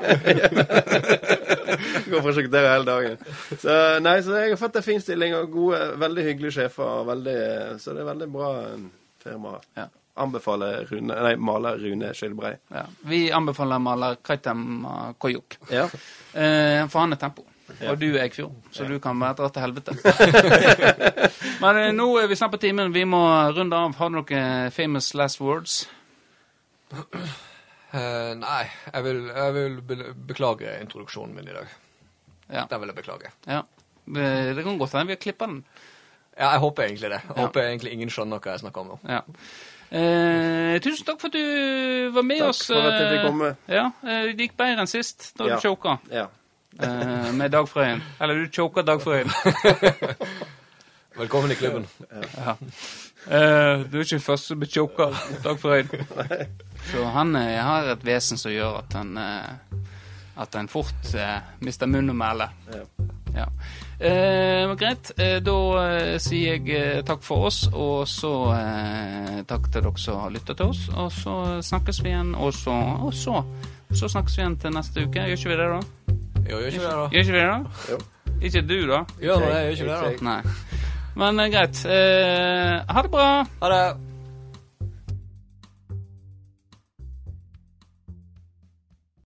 Går og prosjekterer hele dagen. Så nei, så jeg har fått en fin stilling og gode, veldig hyggelige sjefer. og Veldig, så det er veldig bra eh, firma. Ja. Anbefaler Rune, nei, maler Rune Skilbrei. Ja, vi anbefaler maler Kaitem Koyuk. Ja. Eh, for han er tempo. Og du er Eikfjord, så du kan være dratt til helvete. Men eh, nå er vi snart på timen. Vi må runde av. Har du noen famous last words? Uh, nei, jeg vil, jeg vil be beklage introduksjonen min i dag. Ja. Den vil jeg beklage. ja. Eh, Det kan godt hende vi har klippa den. Ja, jeg håper egentlig det. Jeg Ja. håper egentlig ingen skjønner hva jeg snakker om nå. Ja. Eh, tusen takk for at du var med Takk oss. for at jeg fikk eh, komme. Ja, eh, Det gikk bedre enn sist, da Ja. du choka Ja. eh, med Dag Frøyen. Eller du choka Dag Frøyen. Velkommen i klubben. Ja. Eh, du er ikke den første som blir choka Dagfrøyen. Dag Frøyen. Så han eh, har et vesen som gjør at han at han fort eh, mister munn og mæle. Ja. Ja. Eh, greit. Eh, da eh, sier jeg eh, takk for oss, og så eh, takk til dere som har lytta til oss. Og så snakkes vi igjen, og så, og så, så snakkes vi igjen til neste uke. Gjør ikke vi det, da? Jo, gjør ikke det, da. Gjør ikke vi det, da? Jo. Ikke du, da? Nå det, gjør ikke det, da. Nei. Men greit. Eh, ha det bra. Ha det.